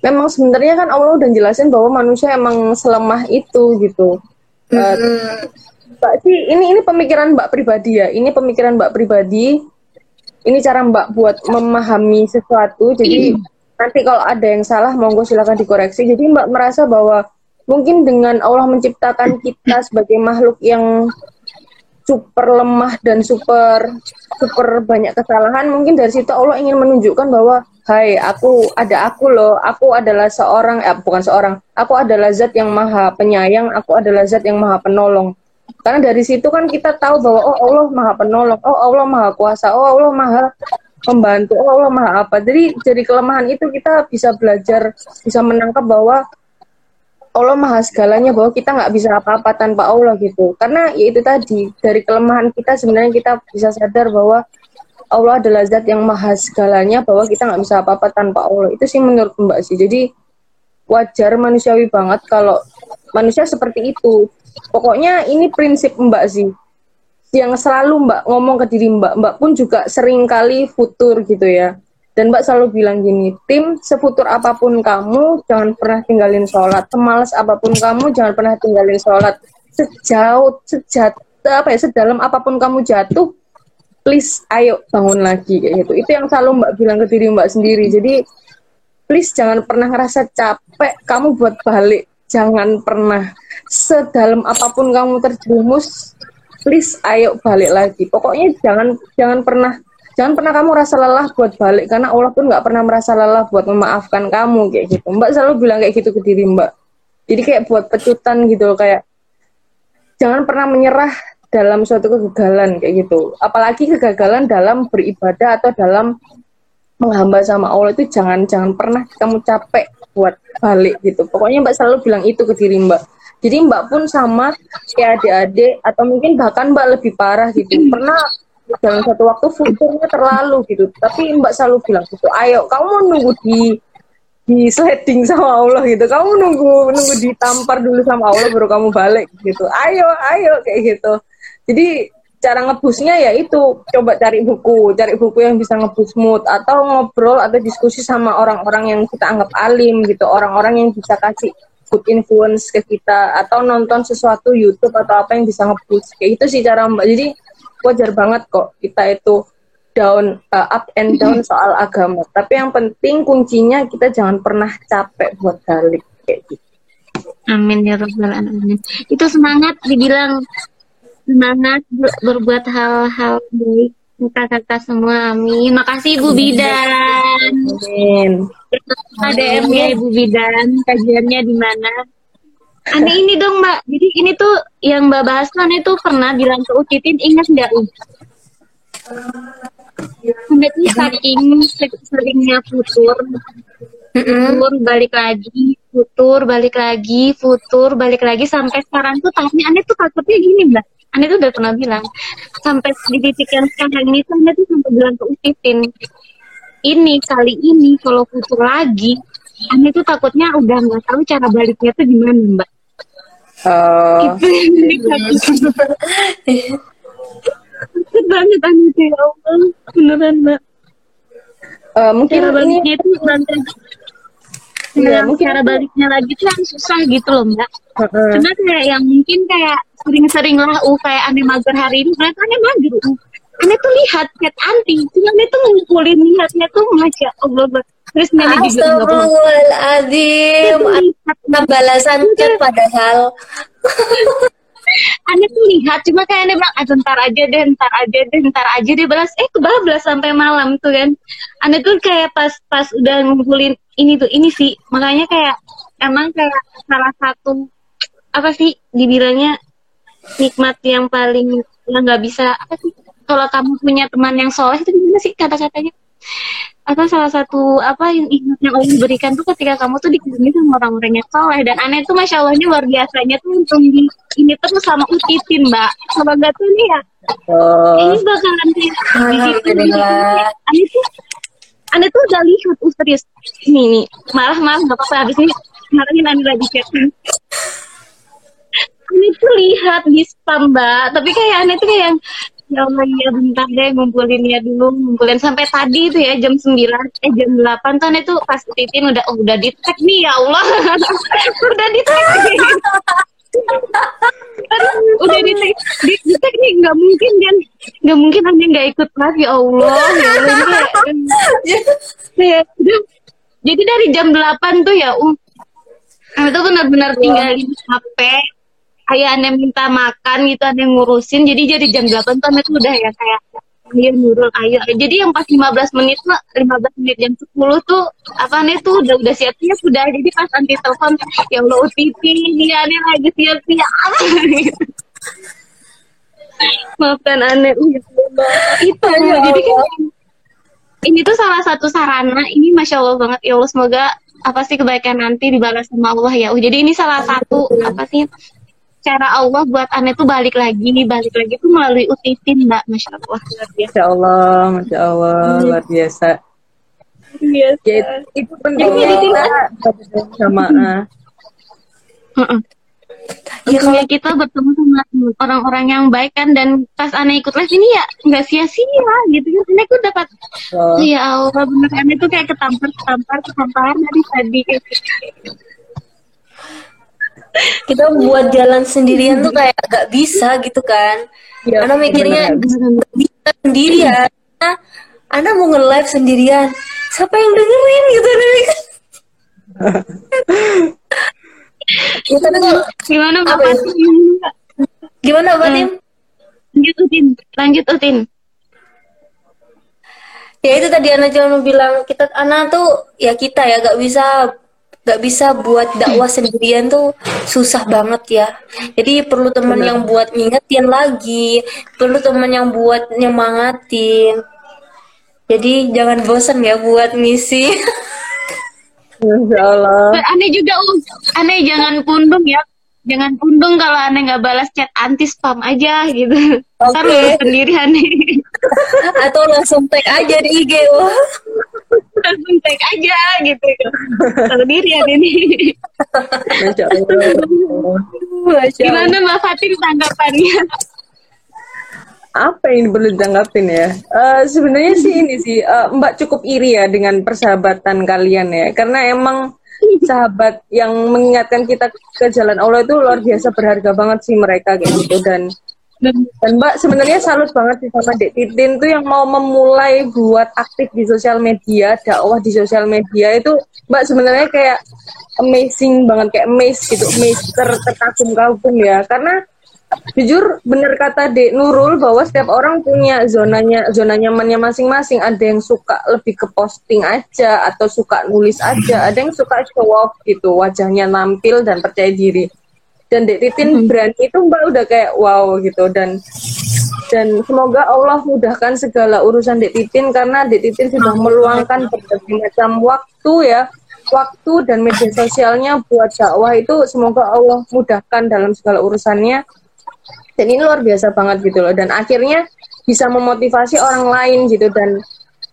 memang sebenarnya kan Allah udah jelasin bahwa manusia emang selemah itu gitu. Eh, Mbak sih ini ini pemikiran Mbak pribadi ya. Ini pemikiran Mbak pribadi. Ini cara Mbak buat memahami sesuatu. Jadi nanti kalau ada yang salah monggo silakan dikoreksi. Jadi Mbak merasa bahwa mungkin dengan Allah menciptakan kita sebagai makhluk yang super lemah dan super super banyak kesalahan mungkin dari situ Allah ingin menunjukkan bahwa hai aku ada aku loh. Aku adalah seorang eh bukan seorang. Aku adalah zat yang maha penyayang. Aku adalah zat yang maha penolong. Karena dari situ kan kita tahu bahwa oh Allah maha penolong. Oh Allah maha kuasa. Oh Allah maha membantu oh Allah maha apa. Jadi dari kelemahan itu kita bisa belajar bisa menangkap bahwa Allah maha segalanya bahwa kita nggak bisa apa-apa tanpa Allah gitu. Karena ya itu tadi dari kelemahan kita sebenarnya kita bisa sadar bahwa Allah adalah zat yang maha segalanya bahwa kita nggak bisa apa-apa tanpa Allah. Itu sih menurut Mbak sih. Jadi wajar manusiawi banget kalau manusia seperti itu. Pokoknya ini prinsip Mbak sih. Yang selalu Mbak ngomong ke diri Mbak. Mbak pun juga sering kali futur gitu ya. Dan Mbak selalu bilang gini tim sefutur apa pun kamu jangan pernah tinggalin sholat. Semalas apa pun kamu jangan pernah tinggalin sholat. Sejauh sejat apa ya sedalam apa pun kamu jatuh please ayo bangun lagi kayak gitu. Itu yang selalu Mbak bilang ke diri Mbak sendiri. Jadi please jangan pernah ngerasa capek kamu buat balik. Jangan pernah. Sedalam apa pun kamu terjerumus please ayo balik lagi. Pokoknya jangan jangan pernah jangan pernah kamu rasa lelah buat balik. Karena Allah pun nggak pernah merasa lelah buat memaafkan kamu kayak gitu. Mbak selalu bilang kayak gitu ke diri Mbak. Jadi kayak buat pecutan gitu kayak jangan pernah menyerah dalam suatu kegagalan kayak gitu. Apalagi kegagalan dalam beribadah atau dalam menghamba sama Allah itu jangan jangan pernah kamu capek buat balik gitu. Pokoknya mbak selalu bilang itu ke diri mbak. Jadi mbak pun sama kayak adik-adik atau mungkin bahkan mbak lebih parah gitu. Pernah dalam satu waktu futurnya terlalu gitu. Tapi mbak selalu bilang gitu ayo kamu nunggu di di sliding sama Allah gitu. Kamu nunggu nunggu ditampar dulu sama Allah baru kamu balik gitu. Ayo ayo kayak gitu jadi cara ngebusnya ya itu coba cari buku, cari buku yang bisa ngebus mood atau ngobrol atau diskusi sama orang-orang yang kita anggap alim gitu, orang-orang yang bisa kasih good influence ke kita atau nonton sesuatu YouTube atau apa yang bisa ngebus. Kayak itu sih cara Mbak. Jadi wajar banget kok kita itu down uh, up and down soal agama. Tapi yang penting kuncinya kita jangan pernah capek buat balik kayak gitu. Amin ya rabbal alamin. Itu semangat dibilang semangat ber- berbuat hal-hal baik kakak-kakak semua amin. Makasih Ibu Bidan. Amin. ADM-nya Ibu Bidan. Kajiannya di mana? Aneh ini dong Mbak. Jadi ini tuh yang Mbak bahas tuh Aneh tuh pernah bilang ke Utitin ingat nggak tuh saking seringnya futur. Futur balik lagi futur balik lagi futur balik lagi. Sampai sekarang tuh tahapnya aneh tuh takutnya gini mbak aneh tuh udah pernah bilang sampai di titik yang sekarang ini tuh aneh tuh sampai bilang ke Utitin ini kali ini kalau futur lagi aneh tuh takutnya udah nggak tahu cara baliknya tuh gimana mbak. Gitu takut banget tuh ya Allah. Beneran mbak. Eh, mungkin cara ini baliknya tuh nanti Iya, Nah, mungkin cara baliknya lagi tuh yang susah gitu loh mbak. Heeh. Cuma kayak yang mungkin kayak sering-sering lah, uh kayak aneh mager hari ini, ternyata aneh mager. Uh. Aneh tuh lihat chat anti, cuma aneh tuh ngumpulin lihatnya tuh masya Allah. Mbak. Terus nenek juga. Astagfirullahaladzim. Ada balasan chat padahal. Aneh tuh lihat, cuma kayak aneh bilang, ah, ntar aja deh, ntar aja deh, ntar aja deh balas. Eh kebablas sampai malam tuh kan. Aneh tuh kayak pas pas udah ngumpulin ini tuh, ini sih. Makanya kayak emang kayak salah satu apa sih dibilangnya nikmat yang paling yang nggak bisa apa sih? Kalau kamu punya teman yang soleh itu gimana sih kata-katanya? Apa salah satu apa yang yang Allah berikan tuh ketika kamu tuh dikelilingi sama orang-orang yang soleh. Dan aneh tuh masya Allah ini luar biasanya tuh untung di ini terus sama utitin mbak. Kalau nggak tuh nih ya Oh, ini bakalan kayak Alhamdulillah. aneh tuh aneh tuh udah lihat uh, serius. Nih nih. Malah malah nggak apa-apa habis ini kemarin aneh lagi chatting aneh tuh lihat di spam mbak. Tapi kayak aneh tuh kayak yang ya Allah ya bentar deh ngumpulinnya dulu ngumpulin. Sampai tadi tuh ya jam 9 eh jam 8 tuh aneh tuh pas titin udah oh, udah di tag nih ya Allah. Udah di tag udah di tag di, di tag nih nggak mungkin kan? Nggak mungkin aneh nggak ikut live ya Allah. Ya Allah ini kayak udah- jadi dari jam 8 tuh ya um itu benar-benar tinggalin HP kayak aneh minta makan gitu aneh ngurusin jadi jadi jam 8 tuh aneh tuh udah ya kayak ayo nurul ayo. Jadi yang pas 15 menit mah 15 menit jam 10 tuh apa aneh tuh udah udah siap-siap udah. Jadi pas anti telepon ya Allah OTP ini aneh lagi siap-siap. Gitu. maafkan aneh ya itu jadi kayak ini tuh salah satu sarana ini masya Allah banget ya Allah semoga apa sih kebaikan nanti dibalas sama Allah ya. Uh, jadi ini salah satu apa sih cara Allah buat aneh tuh balik lagi. Balik lagi tuh melalui utitin mbak. Masya Allah luar biasa. Masya Allah, Masya Allah, luar biasa. biasa. Ya, itu, itu pentingnya kita berjamaah. Heeh. Ya kalau kita bertemu sama orang-orang yang baik kan dan pas aneh ikut les ini ya nggak sia-sia gitu kan. Aneh tuh dapat Oh, ya Allah bener. Aneh tuh kayak ketampar ketampar ketampar dari tadi. Kita buat jalan sendirian tuh kayak gak bisa gitu kan. Ana mikirnya gak bisa sendirian. Ana, Ana mau nge-live sendirian. Siapa yang dengerin gitu ya, tapi kalau gimana Apa ya? Fatim? gimana Mbak Tim? lanjut utin lanjut utin Ya itu tadi Ana cuma mau bilang kita Ana tuh ya kita ya gak bisa gak bisa buat dakwah sendirian tuh susah banget ya. Jadi perlu teman yang buat ngingetin lagi, perlu teman yang buat nyemangatin. Jadi jangan bosan ya buat ngisi. Masya Allah. aneh juga um aneh jangan pundung ya jangan pundung kalau aneh nggak balas chat anti spam aja gitu ntar Oke. lulus sendiri aneh Atau langsung tag aja di IG wah. Langsung tag aja gitu tahu diri aneh nih Masya Allah. Gimana mbak Fatin tanggapannya Apa yang perlu ditanggapin ya? Eh, sebenarnya sih ini sih, eh, Mbak cukup iri ya dengan persahabatan kalian ya. Karena emang sahabat yang mengingatkan kita ke jalan Allah itu luar biasa berharga banget sih mereka kayak gitu dan dan Mbak sebenarnya salut banget sih sama Dek Titin tuh yang mau memulai buat aktif di sosial media, dakwah di sosial media itu Mbak sebenarnya kayak amazing banget kayak amazed gitu, amazed ter terkagum-kagum ya. Karena jujur bener kata Dek Nurul bahwa setiap orang punya zonanya zona nyamannya masing-masing. Ada yang suka lebih ke posting aja atau suka nulis aja. Ada yang suka show off gitu wajahnya nampil dan percaya diri dan Dek Titin berani itu mbak udah kayak wow gitu. Dan dan semoga Allah mudahkan segala urusan Dek Titin karena Dek Titin sudah meluangkan berbagai macam waktu ya. Waktu dan media sosialnya buat dakwah itu semoga Allah mudahkan dalam segala urusannya. Dan ini luar biasa banget gitu loh. Dan akhirnya bisa memotivasi orang lain gitu. Dan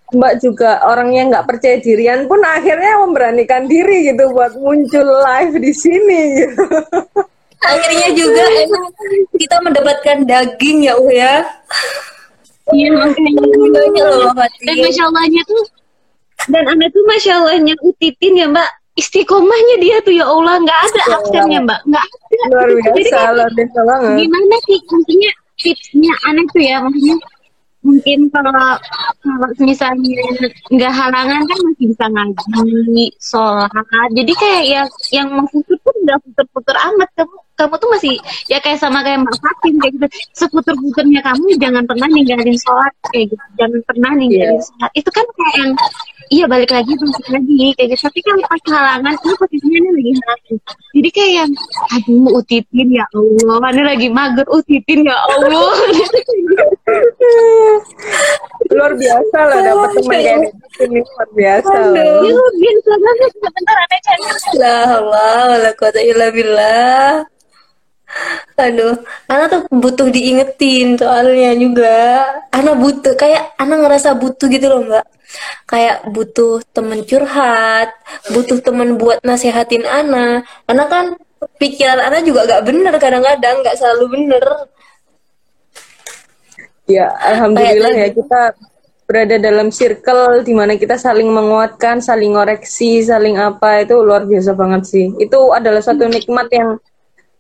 Mbak juga orang yang nggak percaya dirian pun akhirnya memberanikan diri gitu buat muncul live di sini gitu. Akhirnya juga emang kita mendapatkan daging ya Uh ya. Iya makanya. Banyak loh dan masya Allahnya tuh dan anda tuh masya Allahnya utitin ya mbak. Istiqomahnya dia tuh ya Allah nggak ada absennya mbak. Nggak ada. Luar Jadi biasa luar biasa banget. Gimana sih intinya tipsnya aneh tuh ya maksudnya mungkin kalau kalau misalnya nggak halangan kan masih bisa ngaji sholat. Jadi kayak yang yang futur pun udah puter-puter amat kamu kamu tuh masih ya kayak sama kayak Mbak Fatin kayak gitu seputer-puternya kamu jangan pernah ninggalin sholat kayak gitu jangan pernah ninggalin Iya. sholat itu kan kayak yang iya balik lagi balik lagi kayak gitu tapi kalau pas halangan ini posisinya ini lagi halangan jadi kayak yang aduh utitin ya Allah ini lagi mager utitin ya Allah luar biasa loh dapat teman kayak gitu ini luar biasa. Aduh. Iya, biasa banget. Sebentar, aneh cari. La haula wala quwata illa billah. Aduh, Ana tuh butuh diingetin soalnya juga. Ana butuh kayak Ana ngerasa butuh gitu loh, Mbak. Kayak butuh temen curhat, butuh temen buat nasehatin Ana. Ana kan pikiran Ana juga gak bener kadang-kadang, gak selalu bener. Ya, alhamdulillah Kayak ya kita berada dalam circle di mana kita saling menguatkan, saling ngoreksi, saling apa itu luar biasa banget sih. Itu adalah suatu nikmat yang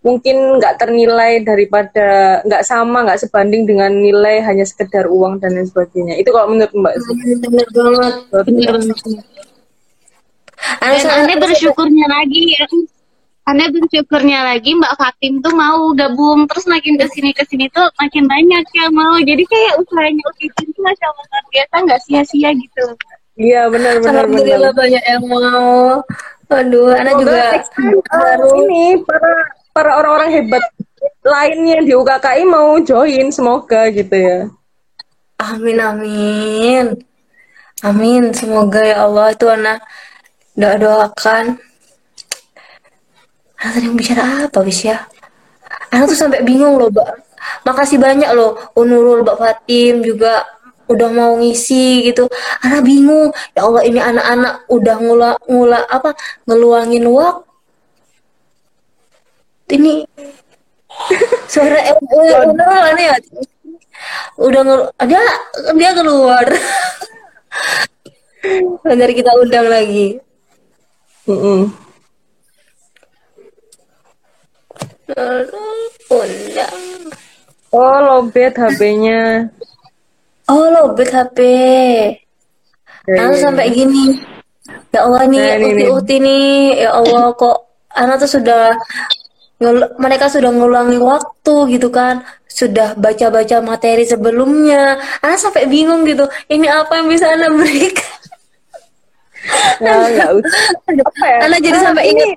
mungkin nggak ternilai daripada nggak sama, nggak sebanding dengan nilai hanya sekedar uang dan lain sebagainya. Itu kalau menurut Mbak sih. Bener banget. Sangat aneh bersyukurnya lagi ya. Aneh bersyukurnya lagi Mbak Fatim tuh mau gabung terus makin ke sini ke sini tuh makin banyak yang mau. Jadi kayak usahanya Utitin tuh masya Allah luar biasa nggak sia-sia gitu. Iya benar benar benar. Alhamdulillah banyak yang mau. Aduh, Ana Semoga juga time, uh, ini para para orang-orang hebat lainnya di UKKI mau join semoga gitu ya. Amin amin. Amin. Semoga ya Allah itu anak doa doakan. Anak tadi bicara apa bis ya? Anak tuh sampai bingung loh, Mbak. Makasih banyak loh Unurul, Mbak Fatim juga udah mau ngisi gitu. Anak bingung. Ya Allah ini anak-anak udah ngula ngula apa ngeluangin waktu. Ini suara eh, aneh ya. Udah ngel ada dia keluar. Bentar kita undang lagi. Mm-mm. Undang. Oh lobet HP-nya. Oh, lobet HP. Aku sampai gini. Ya Allah nih, Nah, ini, ini. uti-uti nih. Ya Allah kok anak tuh sudah mereka sudah ngulangi waktu gitu kan. Sudah baca-baca materi sebelumnya. Anak sampai bingung gitu. Ini apa yang bisa Anak berikan? Nah, nggak usah. Ya? Jadi Ah, sampai ini-.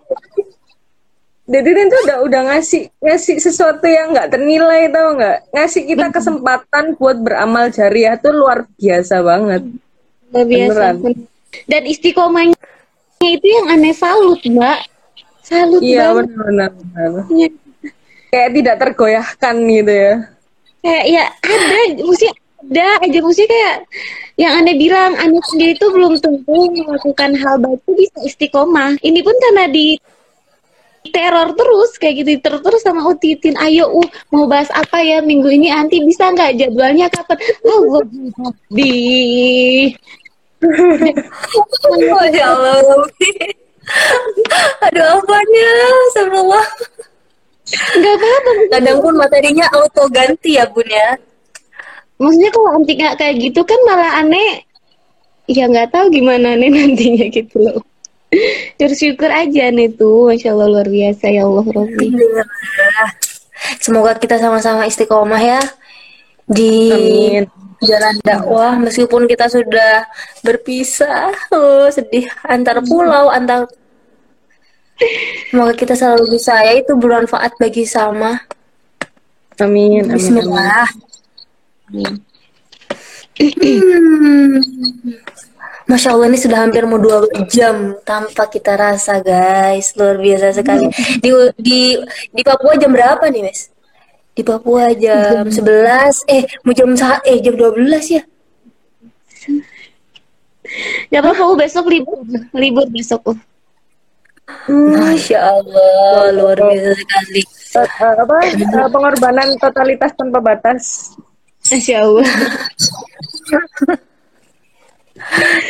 Deditin tuh udah udah ngasih ngasih sesuatu yang nggak ternilai tau nggak ngasih kita kesempatan buat beramal jariah tuh luar biasa banget Luar biasa. Beneran. Dan istiqomahnya itu yang aneh salut mbak. Salut iya banget. benar benar benar. kayak tidak tergoyahkan gitu ya. Kayak ya ada mesti ada aja. Mesti kayak yang aneh bilang aneh sendiri itu belum tentu melakukan hal baik itu bisa istiqomah. Ini pun karena di teror terus kayak gitu terus terus sama utitin ayo uh mau bahas apa ya minggu ini? Anti bisa nggak? Jadwalnya kapan? Oh di Masya Allah. Aduh, apanya? Astagfirullah. nggak apa-apa Kadang pun materinya auto ganti ya, Bun ya. maksudnya kalau anti nggak kayak gitu kan malah aneh ya nggak tahu gimana nih nantinya gitu loh bersyukur aja nih tuh masya allah luar biasa ya allah Robbi Alhamdulillah. Semoga kita sama-sama istiqomah ya di Amin. Jalan dakwah meskipun kita sudah berpisah. Oh, sedih antar pulau, antar Semoga kita selalu bisa ya itu bermanfaat bagi sama. Amin. Amin. amin. Hmm. Masya Allah ini sudah hampir mau dua jam tanpa kita rasa guys luar biasa sekali di di di Papua jam berapa nih Mes? Di Papua jam 11 eh mau jam sa- eh jam 12 ya Gak apa-apa, besok libur. Libur besok. Uh. Masya Allah luar biasa sekali Eh, apa eh, pengorbanan totalitas tanpa batas. Masya Allah.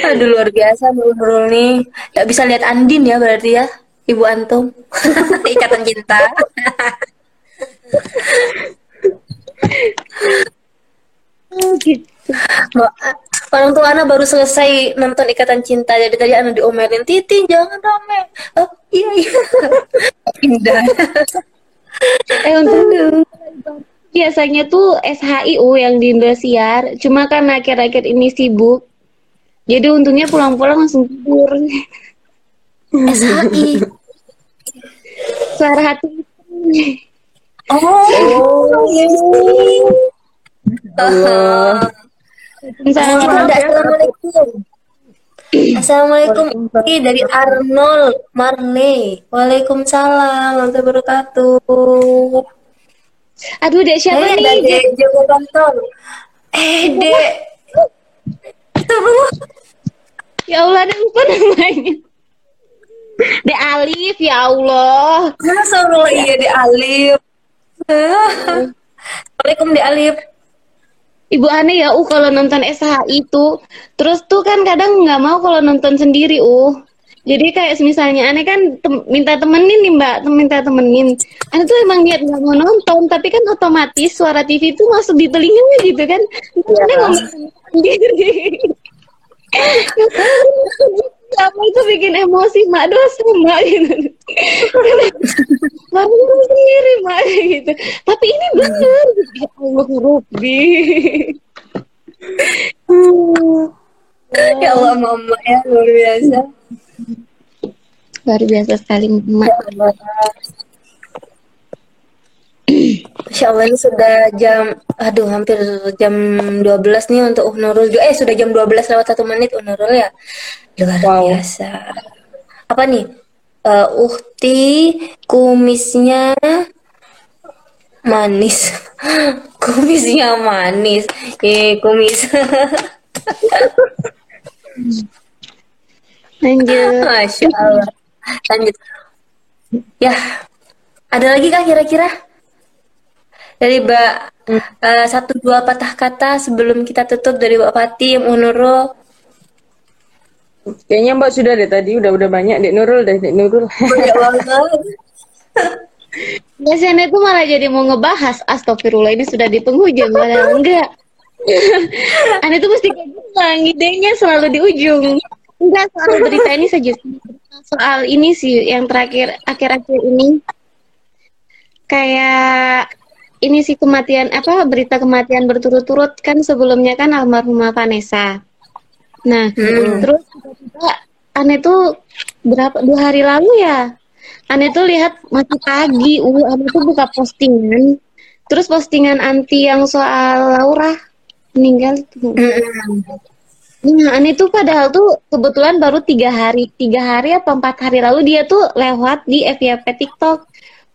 aduh luar biasa Nurul Nurul nih Gak bisa lihat Andin ya berarti ya Ibu Antum ikatan cinta gitu. Ma- Orang tua anak baru selesai nonton Ikatan Cinta jadi tadi anak diomelin Titi jangan rame. Oh iya iya. Indah. Eh untuk biasanya tuh SHIU yang di Indosiar, cuma kan akhir-akhir ini sibuk. Jadi untungnya pulang-pulang langsung tidur. SHI. Suara hati. Oh. Ada assalamualaikum. Assalamualaikum Ini dari Arnold Marley. Waalaikumsalam warahmatullahi wabarakatuh. Aduh, dek siapa Eh, nih? dari Jago Bantol. Eh, Dek. Terus. Ya Allah, ada lupa namanya. Dek Alif, ya Allah. Allah iya di Alif. Assalamualaikum di Alif. Ibu aneh ya, uh kalau nonton SHI itu, terus tuh kan kadang nggak mau kalau nonton sendiri, uh. Jadi kayak misalnya aneh kan tem- minta temenin nih mbak, tem- minta temenin. Aneh tuh emang niat nggak mau nonton, tapi kan otomatis suara TV itu masuk di telinganya gitu kan. Terus Aneh ngomong sendiri. Apa itu bikin emosi mak dosa mak gitu. Baru ngomong sendiri mak gitu. Tapi ini benar. Ya Allah Rabbi. Ya Allah mama ya luar biasa. Luar biasa sekali mak. Insya Allah ini sudah jam, aduh hampir jam 12 nih untuk Uh Nurul. juga. Eh sudah jam 12 lewat satu menit Uh Nurul ya. Luar Wow. biasa. Apa nih? Eh, uhti kumisnya manis. kumisnya manis. Eh kumis. Lanjut. Masya Allah. Lanjut. Ya, ada lagi kah kira-kira? Dari Mbak eh, satu dua patah kata sebelum kita tutup dari Mbak Fatim, Unuro. Kayaknya Mbak sudah deh tadi udah udah banyak Dek Nurul deh Dek Nurul. Banyak banget. Biasanya tuh malah jadi mau ngebahas Astagfirullah ini sudah di penghujung padahal enggak. Aneh tuh mesti kayak gitu lah, idenya selalu di ujung. Enggak soal berita ini saja. Soal ini sih yang terakhir akhir-akhir ini kayak ini sih kematian apa berita kematian berturut-turut kan sebelumnya kan almarhumah Vanessa. Nah, Hmm. terus tiba-tiba aneh tuh berapa dua hari lalu ya Aneh tuh lihat masih pagi, uh, Aneh tuh buka postingan, terus postingan anti yang soal Laura meninggal tuh. Mm-mm. Nah, Aneh tuh padahal tuh kebetulan baru tiga hari, tiga hari apa empat hari lalu dia tuh lewat di FYP TikTok.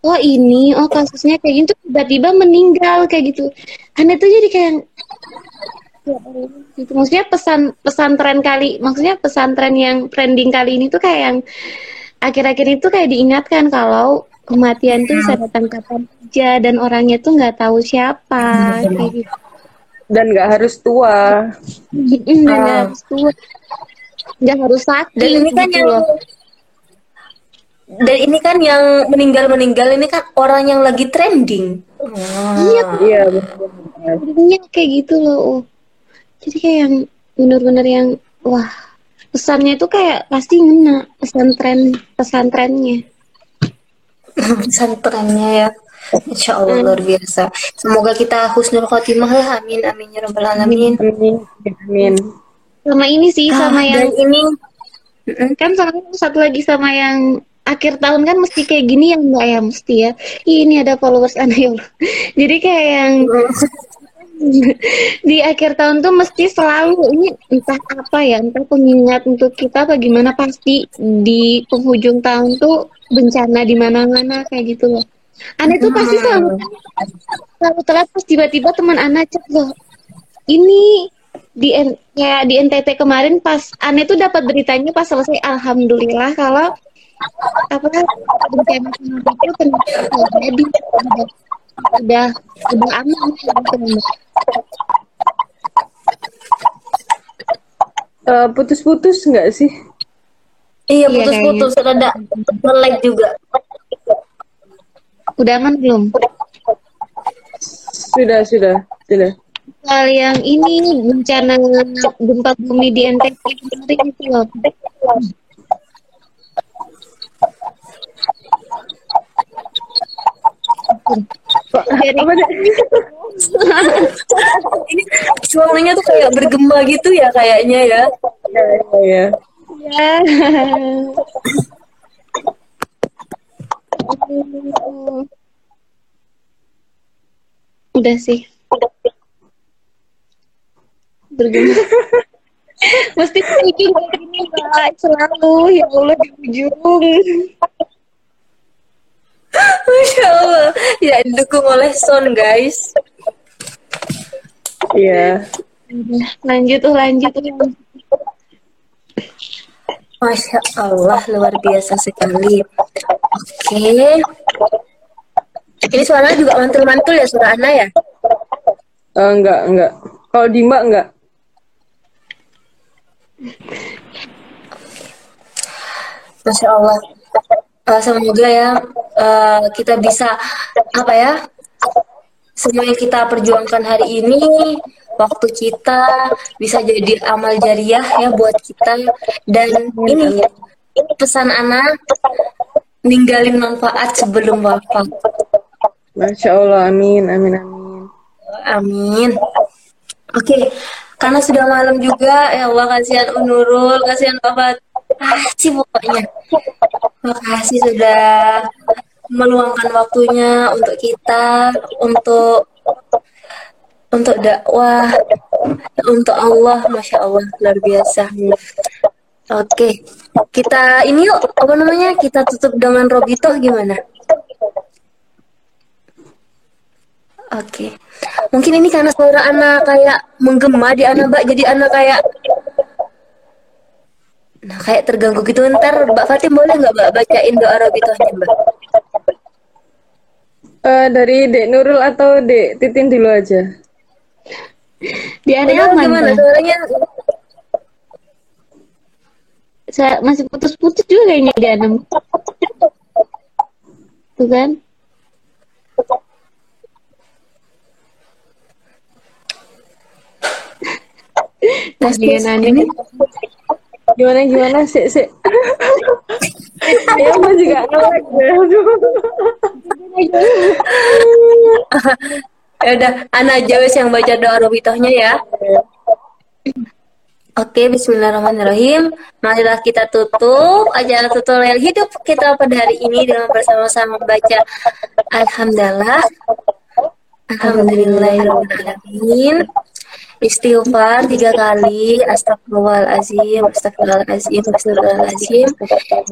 Oh ini, oh kasusnya kayak gitu, tiba-tiba meninggal kayak gitu. Aneh tuh jadi kayak ya gitu. Maksudnya pesan pesantren kali, maksudnya pesantren yang trending kali ini tuh kayak yang akhir-akhir itu kayak diingatkan kalau kematian tuh bisa datang kapan aja dan orangnya tuh nggak tahu siapa kayak gitu. Dan nggak harus tua. Dan nggak harus tua, nggak harus sakit. Dan ini kan gitu yang loh. Dan ini kan yang meninggal-meninggal ini kan orang yang lagi trending. Iya, Iya benar. Jadinya kayak gitu loh. oh. Jadi kayak yang bener-bener yang wah pesannya itu kayak pasti ngena pesantren pesantrennya. Pesantrennya ya. Insya Allah luar biasa. Semoga kita husnul khotimah lah. Amin amin ya rabbal alamin. Amin. Amin. Sama ini sih, Ah, sama dan yang ini kan sama satu lagi sama yang akhir tahun kan mesti kayak gini ya mbak ya mesti ya. Ini ada followers aneh ya Allah. jadi kayak yang di akhir tahun tuh mesti selalu ini entah apa ya entah pengingat untuk kita bagaimana pasti di penghujung tahun tuh bencana di mana-mana kayak gitu loh. Aneh tuh pasti selalu selalu telat pas tiba-tiba teman anak chat loh ini di kayak di NTT kemarin pas aneh tuh dapat beritanya pas selesai alhamdulillah kalau apa bencana tsunami itu ternyata nggak jadi udah udah udah aman gitu Mbak. Eh, putus-putus nggak sih? iya Iya, putus-putus rada melek juga. udah aman belum Sudah, sudah, sudah. soal yang ini bencana gempa bumi di NTT kemarin itu loh Dari- deh? Suaranya tuh kayak bergema gitu ya kayaknya ya. Ya, ya, ya. Ya. Udah sih. Berguna. Mesti gini Mbak selalu ya Allah di ujung. Masya Allah. Ya didukung oleh Son guys. Iya. Udah, Lanjut tuh lanjut tuh. Masya Allah luar biasa sekali. Oke. Ini suaranya juga mantul-mantul ya suara Ana ya? Eh, enggak, enggak. Kalau di Mbak enggak. Masya Allah. Eh, semoga ya eh, kita bisa apa ya? Semua yang kita perjuangkan hari ini, waktu kita bisa jadi amal jariah ya buat kita. Dan ini ini pesan anak ninggalin manfaat sebelum wafat. Masya Allah, amin, amin, amin. Amin. Oke, karena sudah malam juga, ya Allah kasihan Unurul, kasihan Bapak. Kasih pokoknya. Makasih sudah meluangkan waktunya untuk kita, untuk untuk dakwah, untuk Allah, masya Allah luar biasa. Oke, kita ini yuk apa namanya? Kita tutup dengan Robito gimana? Oke. Mungkin ini karena suara anak kayak menggema di anak Mbak, jadi anak kayak Nah, kayak terganggu gitu. Ntar Mbak Fatim boleh nggak Mbak bacain doa Robitohnya Mbak? Eh, dari Dek Nurul atau Dek Titin dulu aja? Udah, aman gimana suaranya? Saya masih putus-putus juga kayaknya di aneh. Tuh kan? Kasihan aneh. Gimana, gimana? Sik, sik. Ya, Mbak juga ngelek. Aduh. Ya udah, Ana aja wes yang baca doa Robitohnya ya. Oke, Bismillahirrahmanirrahim. Marilah kita tutup acara tutorial hidup kita pada hari ini dengan bersama-sama baca Alhamdulillah. Alhamdulillahirrahmanirrahim. Istighfar tiga kali, astagfirullahaladzim, astagfirullahaladzim, astagfirullahaladzim.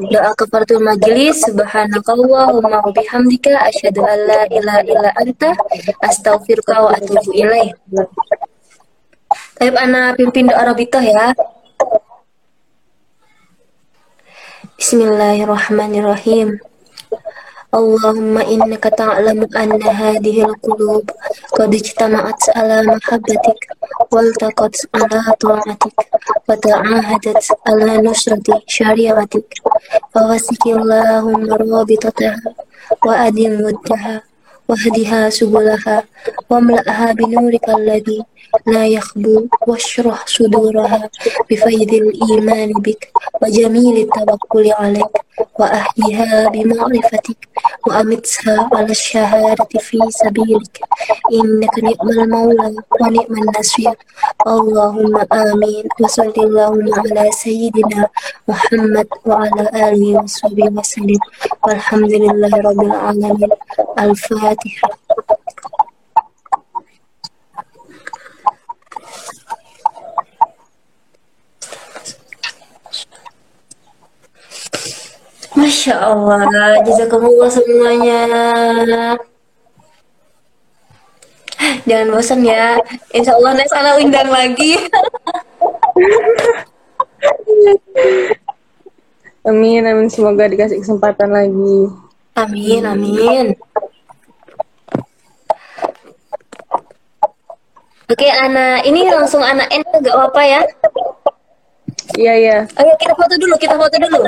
Doa kafaratul majlis, subhanakallahumma bihamdika, asyhadu an la ilaha illa anta, astaghfiruka wa atubu ilaih. Taib pimpin doa Rabitoh ya. Bismillahirrahmanirrahim. اللهم إنك تعلم أن هذه القلوب قد اجتمعت على محبتك والتقت على طاعتك وتعاهدت على نصرة شريعتك فوسك اللهم رابطتها وأدم ودها واهدها سبلها واملأها بنورك الذي لا يخبو واشرح صدورها بفيض الإيمان بك وجميل التوكل عليك وأهدها بمعرفتك وأمتها على الشهادة في سبيلك. إنك نعم المولى ونعم النصير. اللهم آمين. وصل اللهم على سيدنا محمد وعلى آله وصحبه وسلم. والحمد لله رب العالمين. الفاتحة Masya Allah, jazakumullah semuanya. Jangan bosan ya. Insya Allah next anak undang lagi. Amin, amin. Semoga dikasih kesempatan lagi. Amin, amin. Oke, anak ini langsung anak N nggak apa-apa ya? Iya, iya. Ayo kita foto dulu, kita foto dulu.